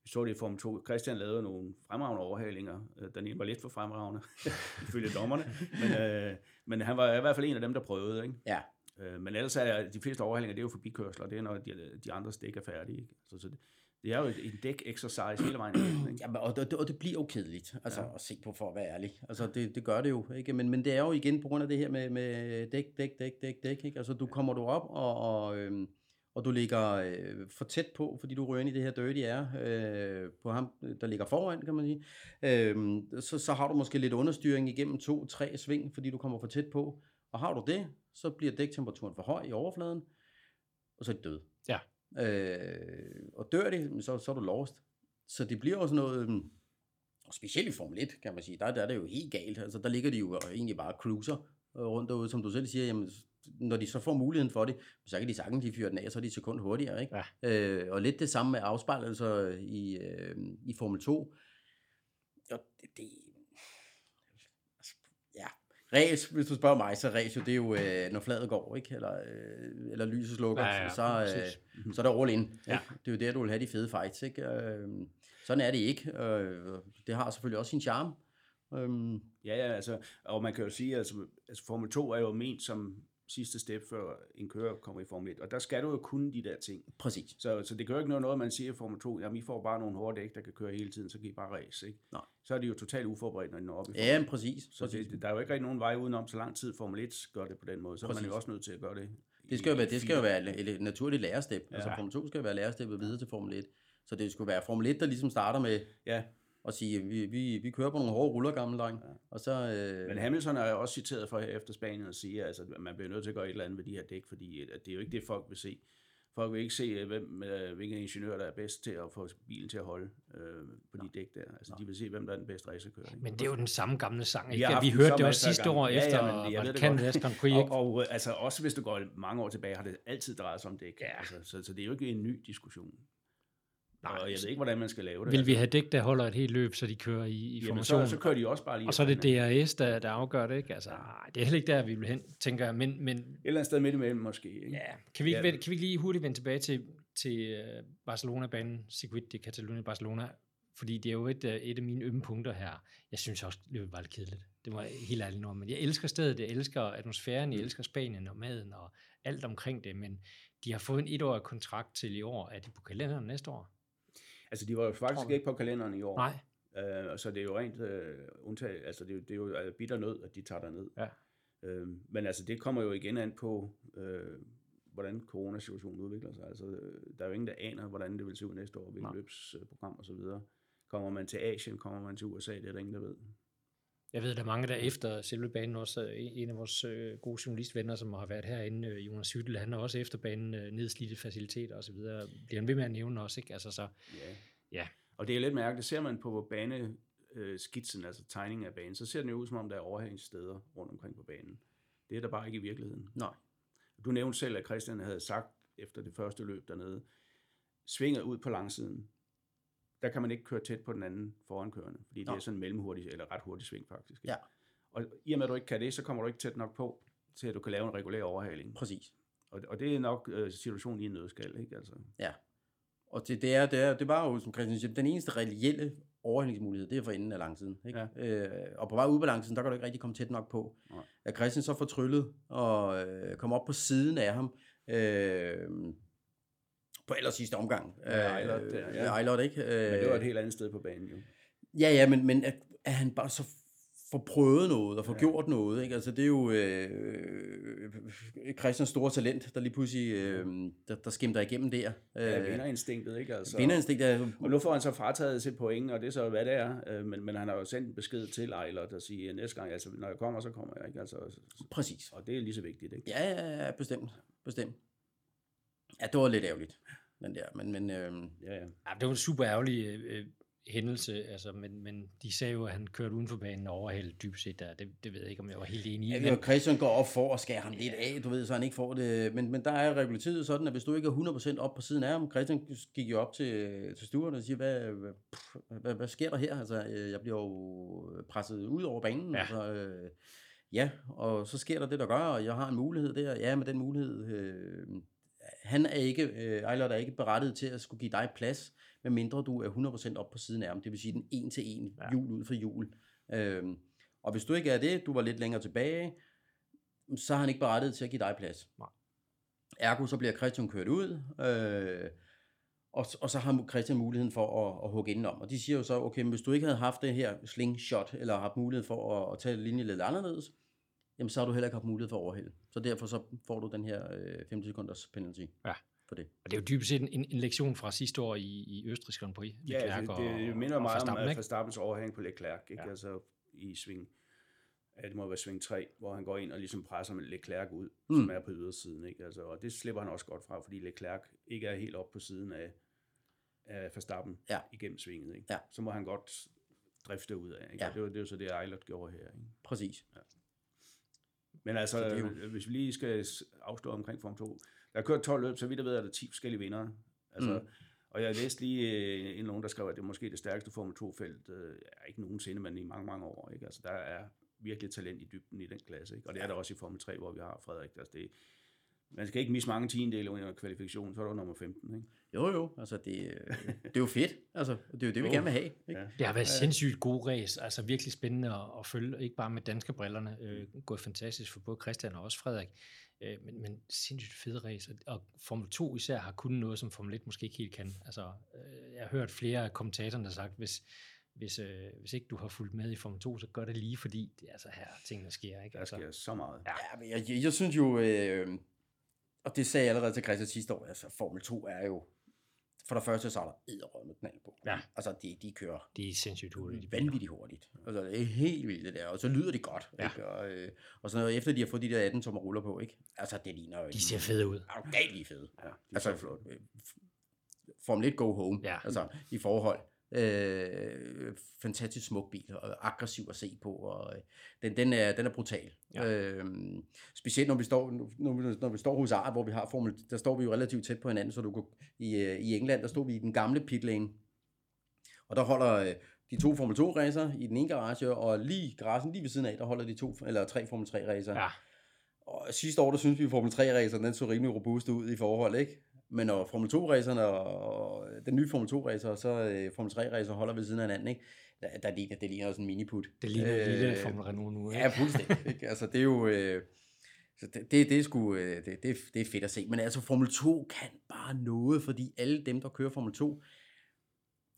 Vi så det i Form 2. Christian lavede nogle fremragende overhalinger. Øh, Den ene var lidt for fremragende, ifølge dommerne. Men, øh, men han var i hvert fald en af dem, der prøvede. Ikke? Ja. Øh, men ellers er de fleste overhalinger, det er jo forbikørsler. Det er, når de, de andre dæk er færdige. Ikke? Så, så det, det er jo en dæk-exercise hele vejen. Ikke? Jamen, og, det, og det bliver jo kedeligt altså, ja. at se på, for at være ærlig. Altså, det, det gør det jo, ikke? Men, men det er jo igen på grund af det her med, med dæk, dæk, dæk, dæk, dæk, ikke? Altså, du kommer du op, og, og, øhm, og du ligger øh, for tæt på, fordi du rører ind i det her dirty air, øh, på ham, der ligger foran, kan man sige. Øh, så, så har du måske lidt understyring igennem to-tre sving, fordi du kommer for tæt på. Og har du det, så bliver dæktemperaturen for høj i overfladen, og så er det død. Ja. Øh, og dør det, så, så er du lost. Så det bliver også noget, øhm, specielt i Formel 1, kan man sige, der, der er det jo helt galt. Altså, der ligger de jo egentlig bare cruiser øh, rundt derude, som du selv siger, jamen, når de så får muligheden for det, så kan de sagtens lige fyre den af, så er de et sekund hurtigere. Ikke? Ja. Øh, og lidt det samme med afspejlelser i, øh, i Formel 2. Og det, det, Ræs, hvis du spørger mig, så ræs jo, det er jo, øh, når fladet går, ikke? Eller, øh, eller lyset slukker, Ja, ja, så, øh, præcis. så er der all in. Ja. Ikke? Det er jo der, du vil have de fede fights. Ikke? Øh, sådan er det ikke. Øh, det har selvfølgelig også sin charme. Øh, Ja, ja, altså, og man kan jo sige, altså, altså Formel 2 er jo ment som sidste step, før en kører kommer i Formel 1, og der skal du jo kunne de der ting. præcis. Så, så det gør jo ikke noget, noget, man siger i Formel 2, jamen I får bare nogle hårde dæk, der kan køre hele tiden, så kan I bare race, ikke? Nej. Så er de jo totalt uforberedt, når de når op i Formel Ja, 1. men præcis. Så præcis. det, der er jo ikke rigtig nogen vej udenom, så lang tid Formel 1 gør det på den måde. Så er man Præcis. jo også nødt til at gøre det. Det skal jo være, det skal jo være et, naturligt lærestep. Ja. Altså Ja. Formel 2 skal jo være læresteppet videre til Formel 1. Så det skulle være Formel 1, der ligesom starter med Ja, at sige, vi, vi, vi kører på nogle hårde ruller, gamle dreng. Ja. Og så... Øh, men Hamilton er jo også citeret for her efter Spanien og siger, altså, at man bliver nødt til at gøre et eller andet ved de her dæk, fordi at det er jo ikke det, folk vil se. Folk vil ikke se, øh, hvem, øh, hvilken ingeniør, der er bedst til at få bilen til at holde øh, på de dæk der. Altså, de vil se, hvem der er den bedste racerkører. ikke? Men det er jo den samme gamle sang. Vi Ikke? Ja, vi hørte det også sidste gange. år Ja, ja, efter men jeg ja, ved det. Grand Prix. Og, og øh, altså, også hvis du går mange år tilbage, har det altid drejet sig om dæk. Ja. Altså, så, så det er jo ikke en ny diskussion. Nej, og jeg ved ikke, hvordan man skal lave det. Vil vi have dæk, der holder et helt løb, så de kører i, i Jamen, formation? så, så kører de også bare lige. og så er det. DRS, der, der afgør det, ikke? Altså, nej, det er heller ikke der, vi vil hen, tænker jeg. Men, men Et eller andet sted midt imellem måske. Ikke? ja, kan vi, ikke, Ja. kan vi ikke lige hurtigt vende tilbage til, til uh, Barcelona-banen, Circuit de Catalunya Barcelona, fordi det er jo et, uh, et af mine ømme punkter her. Jeg synes også, løbet var lidt kedeligt. Det må jeg helt ærligt nå. Men jeg elsker stedet, jeg elsker atmosfæren, jeg elsker Spanien og maden og alt omkring det, men de har fået en etårig kontrakt til i år. Er de på kalenderen næste år? Altså, de var jo faktisk ikke på kalenderen i år. Nej. Uh, så det er jo rent uh, undtag, altså det er jo, det er jo bitter nød, at de tager der ned. Ja. Uh, men altså det kommer jo igen an på, uh, hvordan coronasituationen udvikler sig. Altså, der er jo ingen, der aner, hvordan det vil se ud næste år, hvilket løbsprogram og så videre. Kommer man til Asien, kommer man til USA, det er der ingen, der ved. Jeg ved, der er mange, der efter selve banen også, en af vores øh, gode journalistvenner, som har været herinde, øh, Jonas Hyttel, han er også efter banen øh, nedslidte faciliteter osv. Bliver han ved med at nævne også, ikke? Altså så, Ja. ja. Og det er lidt mærkeligt, ser man på bane øh, altså tegningen af banen, så ser den jo ud som om, der er overhængssteder rundt omkring på banen. Det er der bare ikke i virkeligheden. Nej. Du nævnte selv, at Christian havde sagt efter det første løb dernede, svinget ud på langsiden, der kan man ikke køre tæt på den anden forankørende, fordi det Nå. er sådan en mellemhurtig, eller ret hurtig sving faktisk. ikke? Ja. Og i og med, at du ikke kan det, så kommer du ikke tæt nok på, til at du kan lave en regulær overhaling. Præcis. Og, og det er nok øh, situationen i en nødskal, ikke? Altså, Ja. Og det, det, er, det, er, det var jo, som Christian siger, den eneste reelle overhældningsmulighed, det er for enden af langsiden. Ikke? Ja. Øh, og på vej ud på langsiden, der kan du ikke rigtig komme tæt nok på. Nej. At Christian så får tryllet og øh, kommer op på siden af ham, øh, på aller sidste omgang. Ja, Eilert der, ja. Eilert, ikke? Øh, men det var et helt andet sted på banen, jo. Ja, ja, men, men at, at han bare så får prøvet noget og får Ja. gjort noget. Ikke? Altså, det er jo øh, Christians store talent, der lige pludselig øh, der, der skimter igennem der. Ja, vinderinstinktet, ikke? Altså, Vinderinstinkt er Og nu får han så frataget sit point, og det er så, hvad det er. Øh, Men, men han har jo sendt en besked til Eilert der siger, næste gang, altså, når jeg kommer, så kommer jeg, ikke? Altså, præcis. og det er lige så vigtigt, ikke? Ja, ja, ja, bestemt. bestemt. Ja, det var lidt ærgerligt. Den der, men, men øh, Ja, ja. Ja, det var en super ærgerlig øh, hændelse, altså, men, men de sagde jo, at han kørte uden for banen og overhældet dybest set der. Det, det ved jeg ikke, om jeg var helt enig i. ja, men, og Christian går op for at skære ham lidt af, du ved, så han ikke får det. Men, men der er regulativet sådan, at hvis du ikke er 100% op på siden af ham, Christian gik jo op til, til stuerne og siger, hvad, hvad, pff, hvad, hvad sker der her? Altså, øh, jeg bliver jo presset ud over banen. Ja. Altså, øh, ja, og så sker der det, der gør, og jeg har en mulighed der. Ja, med den mulighed... Øh, han er ikke, øh, Eilert er ikke berettiget til at skulle give dig plads, medmindre du er 100% op på siden af ham. Det vil sige den en til en, Ja. jul ud for jul. Øhm, og hvis du ikke er det, du var lidt længere tilbage, så er han ikke berettiget til at give dig plads. Nej. Ergo så bliver Christian kørt ud, øh, og, og så har Christian muligheden for at, at hugge indenom. Og de siger jo så, okay, men hvis du ikke havde haft det her slingshot, eller haft mulighed for at, at tage linjen lidt anderledes, jamen så har du heller ikke haft mulighed for at overhælde. Så derfor så får du den her øh, 50 sekunders penalty Ja. for det. Og det er jo dybest set en, en lektion fra sidste år i, i Østrigs Grand Prix. Ja, Leclerc altså, det, det minder og meget om at ikke? Verstappens overhæng på Leclerc, ikke? Ja. Ja. Altså i sving, ja, det må være sving 3, hvor han går ind og ligesom presser med Leclerc ud, Mm. som er på ydersiden, ikke? Altså, og det slipper han også godt fra, fordi Leclerc ikke er helt op på siden af, af Verstappen Ja. igennem svinget, ikke? Ja. Så må han godt drifte ud af, ikke? Ja. Og det, var, det var så det, Eilert gjorde her, ikke? Præcis. Men altså, Så det er jo- jo... hvis vi lige skal afslå omkring Form 2, der er kørt 12 løb, så vidt jeg ved, er der 10 forskellige vindere. Altså, Mm. Og jeg læste lige øh, en nogen, der skrev, at det er måske det stærkeste Formel 2-felt, øh, ja, ikke nogensinde, men i mange, mange år. Ikke? Altså, der er virkelig talent i dybden i den klasse. Ikke? Og det er der også i Formel 3, hvor vi har Frederik. Altså, det, man skal ikke misse mange tiendele under kvalifikationen, så er du nummer 15. Ikke? Jo, jo, altså det, det er jo fedt. Altså, det er jo det, vi Jo. gerne vil have. Ikke? Ja. Det har været sindssygt gode race, altså virkelig spændende at, at følge, ikke bare med danske brillerne, øh, gået fantastisk for både Christian og også Frederik, øh, men, men sindssygt fede race, og, Formel 2 især har kun noget, som Formel 1 måske ikke helt kan. Altså, øh, jeg har hørt flere af kommentatorerne, der har sagt, hvis, hvis, øh, hvis ikke du har fulgt med i Formel 2, så gør det lige, fordi det er altså her, tingene sker. Ikke? Der Altså, sker så meget. Ja. Ja, men jeg, jeg, jeg synes jo, øh, og det sagde jeg allerede til Christian sidste år, altså Formel 2 er jo, for det første så er der edderrød knald på. Ja. Altså de, de kører det er sindssygt hurtigt. de vanvittigt hurtigt. Altså det er helt vildt det der, og så lyder det godt. Ja. Ikke? Og, øh, og så noget, efter de har fået de der 18 tommer ruller på, ikke? Altså det ligner jo... De ser fede ud. Er du galt lige fede? Ja, de Altså, så flotte. øh, Formel 1 go home, Ja. altså i forhold. Øh, fantastisk smuk bil, og aggressiv at se på, og øh, den, den, er, den er brutal. Ja. Øh, specielt når vi, står, når, vi, når vi står hos Art, hvor vi har Formel, der står vi jo relativt tæt på hinanden, så du kunne, i, øh, i England, der stod vi i den gamle pit lane, og der holder øh, de to Formel 2 racer i den ene garage, og lige garagen lige ved siden af, der holder de to, eller tre Formel 3 racer. Ja, Og sidste år, der synes vi, at Formel 3-raceren, den så rimelig robust ud i forhold, ikke? Men når Formel 2-racerne og den nye Formel 2-racer, og så øh, Formel 3-racer holder ved siden af hinanden, ikke? Der, der ligner, det ligner sådan en miniput. det ligner øh, lille Formel Renault nu. Ikke? Ja, fuldstændig. Ikke? Altså, det er jo... Øh, så det, det, det, er sgu, øh, det, det, det er fedt at se. Men altså, Formel 2 kan bare noget, fordi alle dem, der kører Formel 2,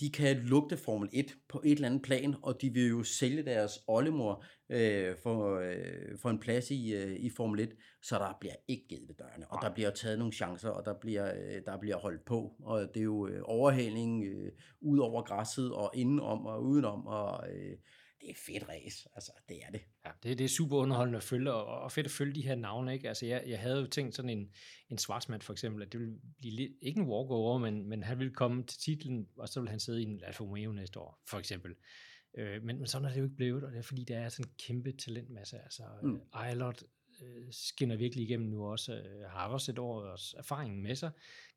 de kan lugte Formel 1 på et eller andet plan, og de vil jo sælge deres oldemor øh, for, øh, for en plads i, øh, i Formel 1, så der bliver ikke givet ved dørene, og der bliver taget nogle chancer, og der bliver, øh, der bliver holdt på, og det er jo øh, overhældning øh, ud over græsset, og indenom og udenom, og øh, det er fedt race, altså det er det. Ja, det, det er super underholdende at følge, og, og fedt at følge de her navne, ikke? Altså jeg, jeg havde jo tænkt sådan en, en svartsmand for eksempel, at det ville blive lidt, ikke en walkover, men, men han ville komme til titlen, og så ville han sidde i en Alfa Romeo næste år, for eksempel. Øh, men, men sådan er det jo ikke blevet, og det er fordi, der er sådan en kæmpe talentmasse. Altså, mm. Eilert øh, skinner virkelig igennem nu også, øh, har også et års erfaring med sig.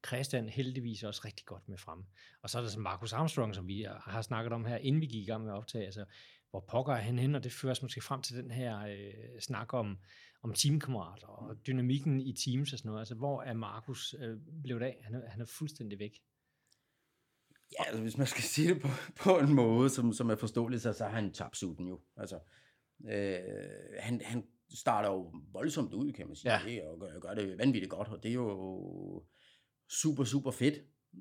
Christian heldigvis også rigtig godt med frem. Og så er der så Marcus Armstrong, som vi har snakket om her, inden vi gik i gang med at optage. Altså, hvor pokker er han hen, og det fører os måske frem til den her øh, snak om, om teamkammerater og dynamikken i teams og sådan noget. Altså, hvor er Markus øh, blevet af? Han er, han er fuldstændig væk. Ja, altså hvis man skal sige det på, på en måde, som, som er forståelig, så, så har han tabt sutten jo. Altså, øh, han, han starter jo voldsomt ud, kan man sige, ja. det, og gør, gør det vanvittigt godt, og det er jo super, super fedt.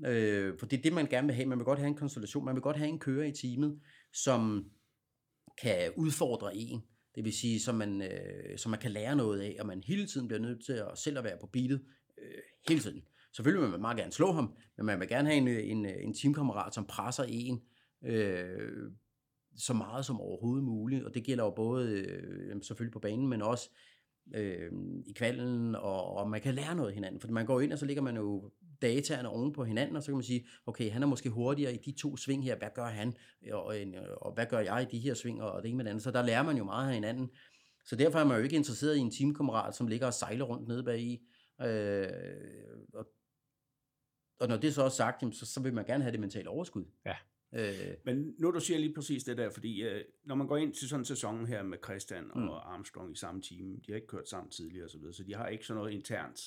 Øh, for det er det, man gerne vil have. Man vil godt have en konstellation, man vil godt have en kører i teamet, som kan udfordre en. Det vil sige, så man, øh, så man kan lære noget af, og man hele tiden bliver nødt til at selv at være på beatet øh, hele tiden. Selvfølgelig vil man meget gerne slå ham, men man vil gerne have en, øh, en, øh, en teamkammerat, som presser en øh, så meget som overhovedet muligt. Og det gælder jo både øh, selvfølgelig på banen, men også øh, i kvalden, og, og man kan lære noget af hinanden. For man går ind, og så ligger man jo dataerne oven på hinanden, og så kan man sige, okay, han er måske hurtigere i de to sving her, hvad gør han, og, og, og hvad gør jeg i de her sving, og det ene med det andet. Så der lærer man jo meget af hinanden. Så derfor er man jo ikke interesseret i en teamkammerat, som ligger og sejler rundt nede bag i. Øh, og, og når det så er sagt, så, så vil man gerne have det mentale overskud. Ja. Øh, Men nu du siger lige præcis det der, fordi øh, når man går ind til sådan en sæson her med Christian og mm. Armstrong i samme team, de har ikke kørt sammen tidligere og så videre, så de har ikke sådan noget internt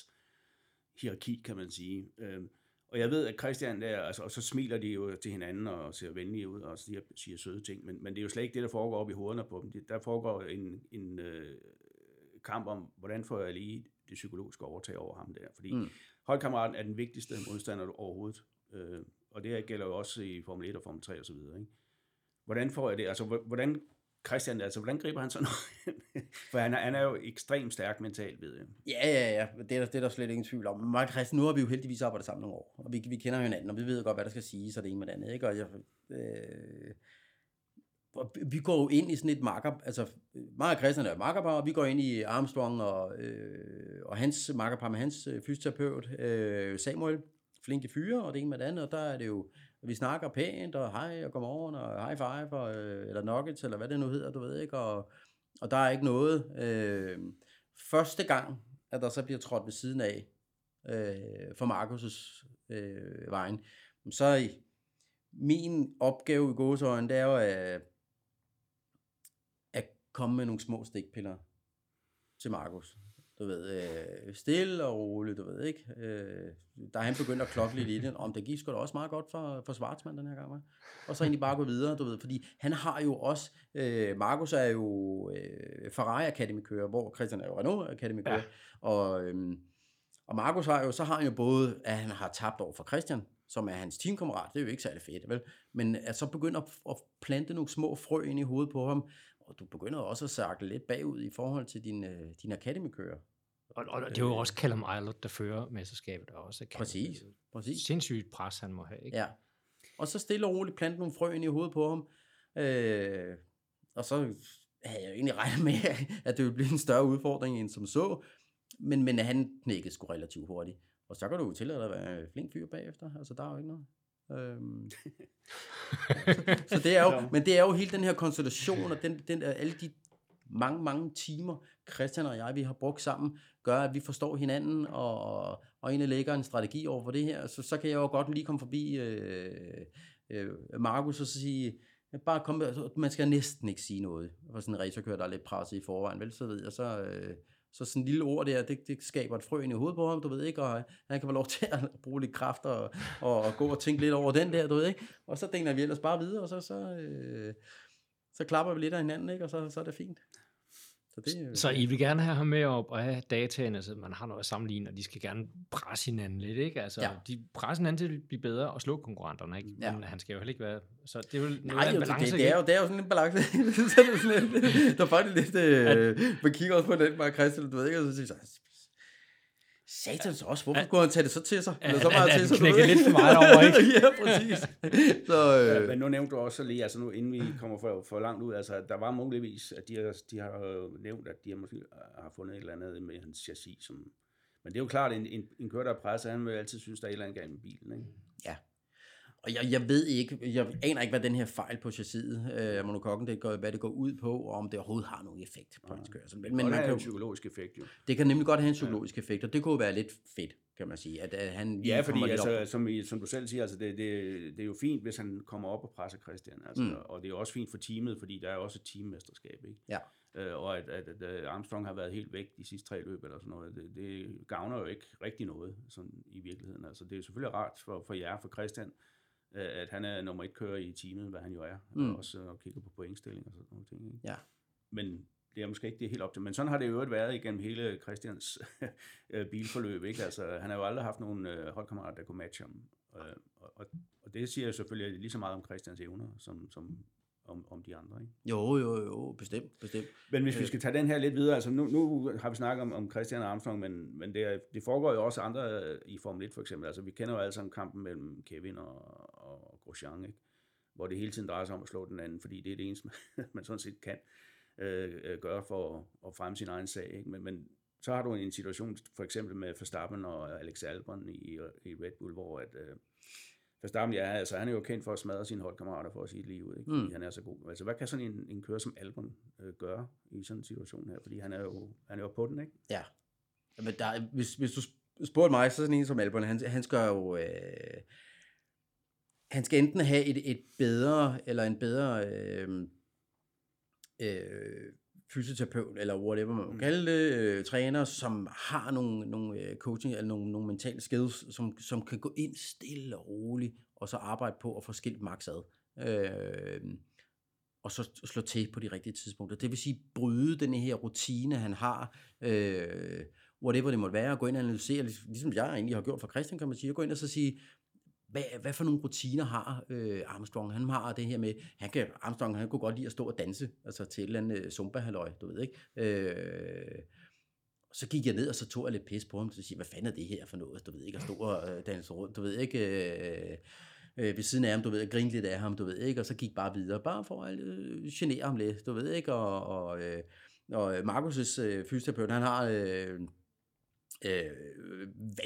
hierarki, kan man sige. Øh, og jeg ved, at Christian der, altså, og så smiler de jo til hinanden og ser venlige ud og siger, siger søde ting, men, men det er jo slet ikke det, der foregår op i hovederne på dem. Der foregår en, en øh, kamp om, hvordan får jeg lige det psykologiske overtag over ham der. Fordi mm. holdkammeraten er den vigtigste modstander overhovedet. Øh, og det gælder jo også i Formel 1 og Formel 3 og så videre. Ikke? Hvordan får jeg det? Altså, hvordan Christian, altså, hvordan griber han sådan noget? For han er, han er jo ekstremt stærk mentalt, ved jeg. Ja, ja, ja. Det er, der, det er der slet ingen tvivl om. Men Christian, nu har vi jo heldigvis arbejdet sammen nogle år, og vi, vi kender hinanden, og vi ved godt, hvad der skal siges, og det ene med det andet. Ikke? Og jeg, øh, vi går jo ind i sådan et marker, altså mig og Christian er markerpar, og vi går ind i Armstrong og, øh, og hans markerpar med hans øh, fysioterapeut, øh, Samuel, flinke fyre, og det ene med det andet, og der er det jo, vi snakker pænt, og hej, og godmorgen, og high five, og, øh, eller nuggets, eller hvad det nu hedder, du ved ikke, og, og der er ikke noget. Øh, første gang, at der så bliver trådt ved siden af øh, for Markus' øh, vejen, så er min opgave i gåsøjne, det er jo at, at komme med nogle små stikpiller til Markus du ved, øh, stille og roligt, du ved ikke. Øh, der er han begyndt at klokke lidt i det, om det gik sgu da også meget godt for, for Svartsmand den her gang, man. og så egentlig bare gå videre, du ved, fordi han har jo også, øh, Markus er jo øh, Ferrari Academy kører, hvor Christian er jo Renault Academy kører, ja. og, øh, og Markus har jo, så har han jo både, at han har tabt over for Christian, som er hans teamkammerat, det er jo ikke særlig fedt, vel? Men at så begynder at, at plante nogle små frø ind i hovedet på ham, og du begynder også at sakle lidt bagud i forhold til din, øh, din Academy-kører. Og, og det er jo også Callum Eilert, der fører mesterskabet også. Præcis, præcis. Sindssygt pres, han må have, ikke? Ja. Og så stille og roligt plante nogle frø ind i hovedet på ham. Øh, og så havde jeg jo egentlig regnet med, at det ville blive en større udfordring end som så. Men, men han knækkede sgu relativt hurtigt. Og så kan du jo tillade dig at være flink fyr bagefter. Altså, der er jo ikke noget. Øhm. så, så det er jo, men det er jo hele den her konstellation, og den, den, alle de mange, mange timer, Christian og jeg, vi har brugt sammen, gør, at vi forstår hinanden, og, og egentlig lægger en strategi over for det her, så, så kan jeg jo godt lige komme forbi øh, øh, Markus og så sige, bare kom, man skal næsten ikke sige noget, for sådan en racerkører, der er lidt presset i forvejen, vel, så ved jeg, så, øh, så sådan en lille ord der, det, det skaber et frø ind i hovedet på ham, du ved ikke, og han kan få lov til at bruge lidt kræfter og, og, og gå og tænke lidt over den der, du ved ikke, og så deler vi ellers bare videre, og så, så, øh, så klapper vi lidt af hinanden, ikke, og så, så er det fint. Så, det, Så I vil gerne have ham med op og have dataene, så man har noget at sammenligne, og de skal gerne presse hinanden lidt, ikke? Altså, Ja. de presser hinanden til at blive bedre og slå konkurrenterne, ikke? Ja. Men han skal jo heller ikke være... Så det er jo noget Nej, en jo, balance, det, det, er jo, det er jo sådan en balance. så det sådan lidt, der er faktisk lidt, øh, man kigger også på den, Mark Christian, du ved ikke, og så siger Satans også, hvorfor skulle han tage det så til sig? Eller så meget til sig, ved lidt for meget over, ikke? ja, præcis. Så, Ja, øh, men nu nævnte du også lige, altså nu inden vi kommer for, for langt ud, altså der var muligvis, at de har, de har nævnt, at de har måske har fundet et eller andet med hans chassis, som, men det er jo klart, en, en, en kører, der er presset, han vil altid synes, der er et eller andet galt med bilen, ikke? Ja. Og jeg, jeg ved ikke, jeg aner ikke, hvad den her fejl på chassiset øh, af monokokken, det går, hvad det går ud på, og om det overhovedet har nogen effekt på hans kørsel. Men, men man kan jo, en psykologisk effekt, jo. det kan nemlig godt have en psykologisk effekt, og det kunne jo være lidt fedt, kan man sige, at, at han Ja, fordi lidt op. altså, som, som du selv siger, altså, det, det, det er jo fint, hvis han kommer op og presser Christian. Altså, Mm. Og det er også fint for teamet, fordi der er også et teammesterskab. Ikke? Ja. Øh, og at, at, at, Armstrong har været helt væk de sidste tre løb eller sådan noget, det, det gavner jo ikke rigtig noget sådan i virkeligheden. Altså, det er jo selvfølgelig rart for, for jer, for Christian, øh, at han er nummer et kører i teamet, hvad han jo er, Mm. og også og kigger på pointstilling og sådan nogle ting. Ikke? Ja. Men det er måske ikke det helt op til. Men sådan har det jo været igennem hele Christians øh, bilforløb. Ikke? Altså, han har jo aldrig haft nogen øh, holdkammerater, der kunne matche ham. Øh, og, og, det siger jo selvfølgelig lige så meget om Christians evner, som, som om, om de andre. Ikke? Jo, jo, jo, bestemt, bestemt. Men hvis Øh. vi skal tage den her lidt videre, altså nu, nu har vi snakket om, om Christian Armstrong, men, men det, er, det foregår jo også andre øh, i Formel 1 for eksempel. Altså vi kender jo alle sammen kampen mellem Kevin og Grosjean, ikke? hvor det hele tiden drejer sig om at slå den anden, fordi det er det eneste, man, sådan set kan øh, øh, gøre for at, at fremme sin egen sag. Ikke? Men, men så har du en situation for eksempel med Verstappen og Alex Albon i, i Red Bull, hvor at, øh, Verstappen, ja, altså han er jo kendt for at smadre sine holdkammerater for at sige liv, ikke? fordi Mm. han er så god. Altså hvad kan sådan en, en kører som Albon øh, gøre i sådan en situation her? Fordi han er jo, han er jo på den, ikke? Ja. Men der, er- hvis, hvis du sp- spurgte mig, så sådan en som Albon, han, han skal jo... Øh, han skal enten have et, et bedre, eller en bedre øh, øh, fysioterapeut, eller whatever man må Mm. kalde det, øh, træner, som har nogle, nogle øh, coaching, eller nogle, nogle mentale skills, som, som kan gå ind stille og roligt, og så arbejde på at få skilt max ad. Øh, og så slå til på de rigtige tidspunkter. Det vil sige, bryde den her rutine, han har, øh, whatever det måtte være, og gå ind og analysere, lig- ligesom jeg egentlig har gjort for Christian, kan man sige, at gå ind og så sige, hvad, hvad for nogle rutiner har øh, Armstrong? Han har det her med, han kan, Armstrong han kunne godt lide at stå og danse, altså til et eller andet øh, zumba du ved ikke. Øh, så gik jeg ned, og så tog jeg lidt pis på ham, så siger hvad fanden er det her for noget, du ved ikke, at stå og øh, danse rundt, du ved ikke, øh, øh, ved siden af ham, du ved, og grine lidt af ham, du ved ikke, og så gik bare videre, bare for at øh, genere ham lidt, du ved ikke, og, og, øh, og øh, Markus' øh, fysioterapeut, han har øh, øh,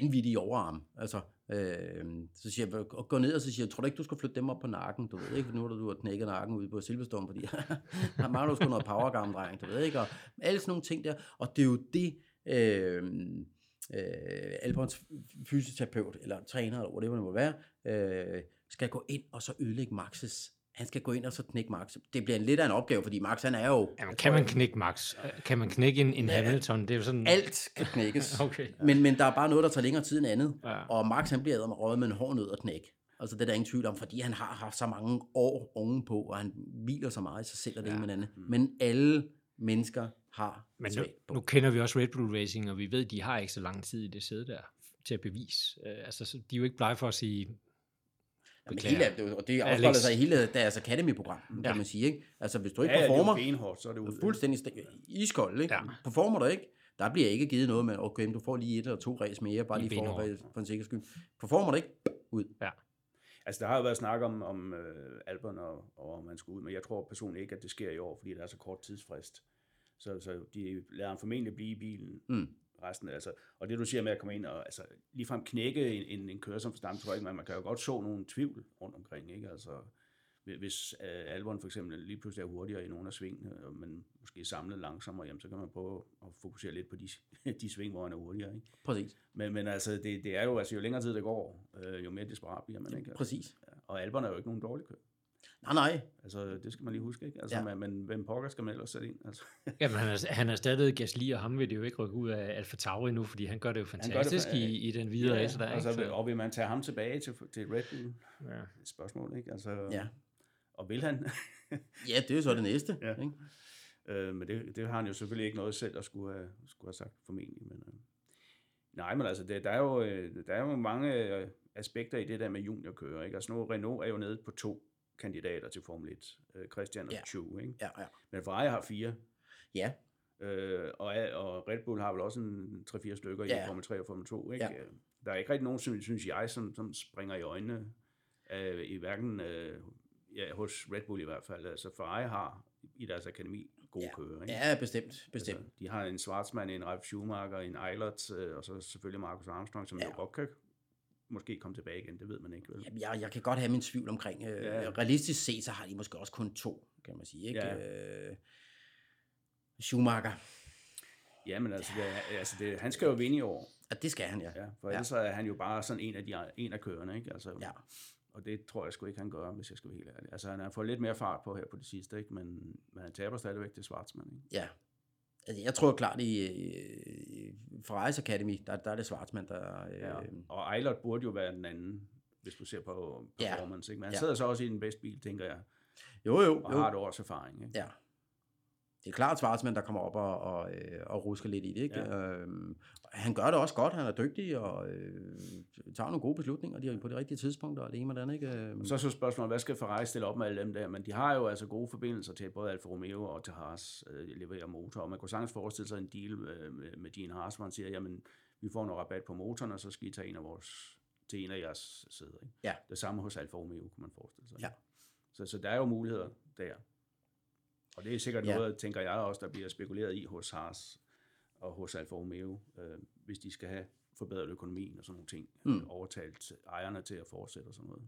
vanvittige overarm, altså, øh, så siger jeg, og går ned og så siger jeg, tror du ikke, du skal flytte dem op på nakken, du ved ikke, nu har du har knækket nakken ude på Silverstone, fordi han mangler sgu noget powergarm, dreng, du ved ikke, og alle sådan nogle ting der, og det er jo det, øhm, øh, øh, Alberts fysioterapeut, eller træner, eller whatever det må være, øh, skal gå ind og så ødelægge Maxes. Han skal gå ind og så knække Max. Det bliver en lidt af en opgave, fordi Max han er jo... Jamen, kan man knække Max? Kan man knække en, en Hamilton? Det er jo sådan... Alt kan knækkes. Okay. Men, men der er bare noget, der tager længere tid end andet. Ja. Og Max han bliver røget med en hård nød at knække. Altså det er der ingen tvivl om, fordi han har haft så mange år ovenpå, og han hviler så meget i sig selv og det Ja. med det andet. Men alle mennesker har Men nu, nu kender vi også Red Bull Racing, og vi ved, at de har ikke så lang tid i det sæde der til at bevise. Uh, altså, så de er jo ikke blege for at sige, Jamen, hele, og det Alex. afspejler sig i hele deres Academy-program, kan Ja. man sige. Ikke? Altså hvis du ikke Ja, ja, performer, det er jo benhårdt, så er det ud. fuldstændig st- iskold, ikke? Ja. Ja. Performer du ikke, der bliver ikke givet noget med, okay, du får lige et eller to race mere, bare Lige for, for en sikker skyld. Performer du ikke, ud. Altså, der har jo været snak om, om øh, Albon og, og om han skulle ud, men jeg tror personligt ikke, at det sker i år, fordi der er så kort tidsfrist. Så, så de lader ham formentlig blive i bilen Mm. Resten altså, og det du siger med at komme ind og altså, ligefrem knække en, en, en kører som forstand, tror jeg ikke, men man kan jo godt så nogle tvivl rundt omkring, ikke? Altså, hvis- øh, Albon for eksempel lige pludselig er hurtigere i nogle af svingene, og man måske samlet langsommere, jamen, så kan man prøve at fokusere lidt på de, de sving, hvor han er hurtigere, ikke? Præcis. Men, men altså, det, det er jo, altså, jo længere tid det går, øh, jo mere desperat bliver man, ikke? Præcis. Og Albon er jo ikke nogen dårlig kører. Nej, nej. Altså, det skal man lige huske, ikke? Altså, Ja. ja. men, hvem pokker skal man ellers sætte ind? Altså, jamen han er, han er stadig Gasly, og ham vil det jo ikke rykke ud af Alfa Tauri nu, fordi han gør det jo det fantastisk fa- i, i den videre race der. altså, ikke? Så- og vil man tage ham tilbage til, til Red Bull? ja. Det et spørgsmål, ikke? Altså, Ja. Og vil han? Ja, det er jo så det næste. Ja. Ikke? Øh, men det, det har han jo selvfølgelig ikke noget selv at skulle have, skulle have sagt formentlig. Men, øh. Nej, men altså, det, der, er jo, øh, der er jo mange øh, aspekter i det der med juniorkører. Ikke? Altså nu, Renault er jo nede på to kandidater til Formel 1. Øh, Christian og Ja. Chu, ikke? Ja, ja. Men Ferrari har fire. Ja, Øh, og, og Red Bull har vel også en 3-4 stykker i Ja. Formel 3 og Formel 2. Ikke? Ja. Øh, Der er ikke rigtig nogen, synes, synes jeg, som, som springer i øjnene, øh, i hverken øh, ja, hos Red Bull i hvert fald. Altså Ferrari har i deres akademi gode Ja. kører. Ikke? ja bestemt, bestemt. Altså, de har en Schwarzman, en Ralf Schumacher, en Eilert, øh, og så selvfølgelig Marcus Armstrong, som. Ja. jo godt kan måske komme tilbage igen, det ved man ikke. Vel? Jamen, jeg, jeg kan godt have min tvivl omkring. Øh, Ja. ja. Realistisk set, så har de måske også kun to, kan man sige. Ikke? Ja. Øh, Schumacher. Ja, men altså, det, er- altså det, han skal jo vinde i år, Ja, det skal han, ja. ja, for Ja. ellers ja. er han jo bare sådan en af, de, en af kørerne. Ikke? Altså, Ja. Og det tror jeg sgu ikke, han gør, hvis jeg skal være helt ærlig. Altså, han har fået lidt mere fart på her på det sidste, ikke? Men, men han taber stadigvæk til Schwarzman. Ikke? ja. Altså, jeg tror klart, i, i Ferraris Academy, der, der er det Schwarzman, der... Øh, Ja. Og Eilert burde jo være den anden, hvis du ser på Ja. performance. Ikke? Men han Ja. sidder så også i den bedste bil, tænker jeg, Jo, jo, og jo. har et års erfaring. Ikke? Ja. Det er klart Schwarzman, der kommer op og, og, øh, og rusker lidt i det. Ikke? Ja. Øhm, han gør det også godt, han er dygtig og øh, tager nogle gode beslutninger de er på de rigtige tidspunkter, og det ene med andet. Ikke? Øhm, Så er så spørgsmålet, hvad skal Ferrari stille op med alle dem der? Men de har jo altså gode forbindelser til både Alfa Romeo og til Haas øh, leverer motor. Og man kunne sagtens forestille sig en deal øh, med, med Gene Haas, hvor han siger, jamen, vi får noget rabat på motoren, og så skal I tage en af vores, til en af jeres sæder. Ikke? Ja. Det samme hos Alfa Romeo, kunne man forestille sig. Ja. Så, så der er jo muligheder der. Og det er sikkert Ja. noget, tænker jeg også, der bliver spekuleret i hos Haas og hos Alfa Romeo, øh, hvis de skal have forbedret økonomien og sådan nogle ting, Mm. overtalt ejerne til at fortsætte og sådan noget.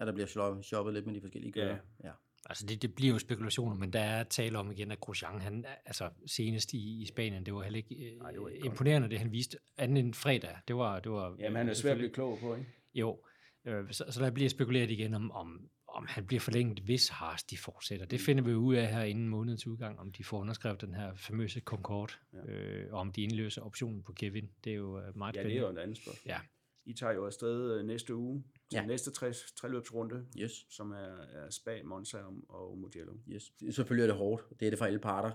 ja, der bliver shoppet lidt med de forskellige kører. Ja. ja. Altså det, det bliver jo spekulationer, men der er tale om igen, at Grosjean, han, altså senest i, i Spanien, det var heller ikke, øh, Nej, det var ikke godt. imponerende, det han viste anden end fredag. Det var, det var Jamen, han er svært at blive klog på, ikke? Jo, øh, så, så der bliver spekuleret igen om, om, om han bliver forlænget, hvis Haas de fortsætter. Det finder vi ud af her inden månedens udgang, om de får underskrevet den her famøse Concorde, Ja. øh, og om de indløser optionen på Kevin. Det er jo øh, meget Ja, det er jo et andet spørgsmål. Ja. I tager jo afsted øh, næste uge til Ja. næste tre, treløbsrunde, Yes. som er, er Spa, Monza og- og Mugello. yes. Selvfølgelig er det hårdt. Det er det for alle parter.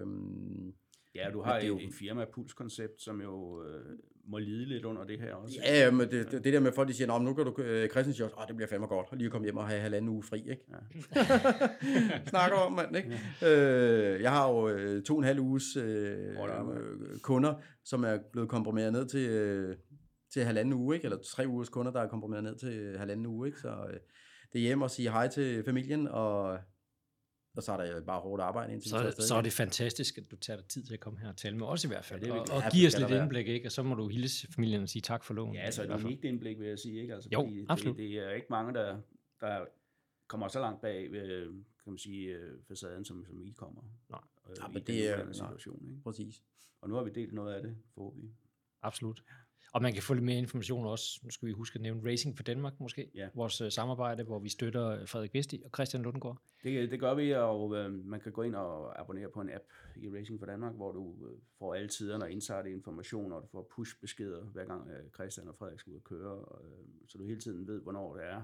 Øhm, Ja, du har det er jo- et firma pulskoncept, som jo øh, må lide lidt under det her også. ja, ja, men det, det, det der med folk, de siger, "Nå, men nu kan du øh, Christian åh, det bliver fandme godt, og lige at komme hjem og have halvanden uge fri, ikke? Ja. Snakker om, mand, ikke? Øh, jeg har jo øh, to og en halv uges øh, øh, kunder, som er blevet komprimeret ned til, øh, til halvanden uge, ikke? Eller tre ugers kunder, der er komprimeret ned til halvanden uge, ikke? Så øh, det er hjem og sige hej til familien, og, og så er der bare hårdt arbejde indtil Så, afsted så er det fantastisk, at du tager dig tid til at komme her og tale med os i hvert fald, Ja, det er og, og give os lidt være. indblik, ikke? og så må du hilse familien og sige tak for lån. Ja, altså i et unikt indblik, vil jeg sige. Ikke? Altså, Jo, fordi absolut. Det, det er ikke mange, der, der kommer så langt bag, øh, kan man sige, øh, facaden, som, som I kommer. Nej. Øh, Ja, men det er- nej. situation. Ikke? Præcis. Og nu har vi delt noget af det, forhåbentlig. Absolut. Og man kan få lidt mere information også, nu skal vi huske at nævne Racing for Danmark måske, Ja. vores øh, samarbejde, hvor vi støtter øh, Frederik Vesti og Christian Lundgaard. Det, det gør vi, og øh, man kan gå ind og abonnere på en app i Racing for Danmark, hvor du øh, får alle tiderne og indsarte information, og du får push-beskeder, hver gang øh, Christian og Frederik skal ud og køre, øh, så du hele tiden ved, hvornår det er.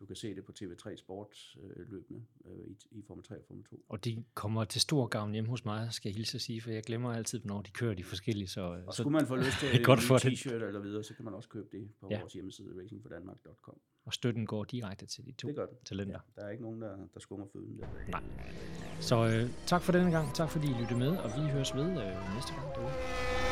Du kan se det på TV3 Sport øh, løbende øh, i, i Formel 3 og Formel 2. Og de kommer til stor gavn hjemme hos mig, skal jeg hilse at sige, for jeg glemmer altid, hvornår de kører de forskellige. Så, Og så skulle man få lyst til er godt en for ny det. t-shirt eller videre, så kan man også købe det på Ja. ja. vores hjemmeside racingfordanmark.com. og støtten går direkte til de to Det gør det. talenter. Der er ikke nogen, der, der skummer føden der. Nej. Så øh, tak for denne gang, tak fordi I lyttede med, og vi høres ved øh, næste gang derude.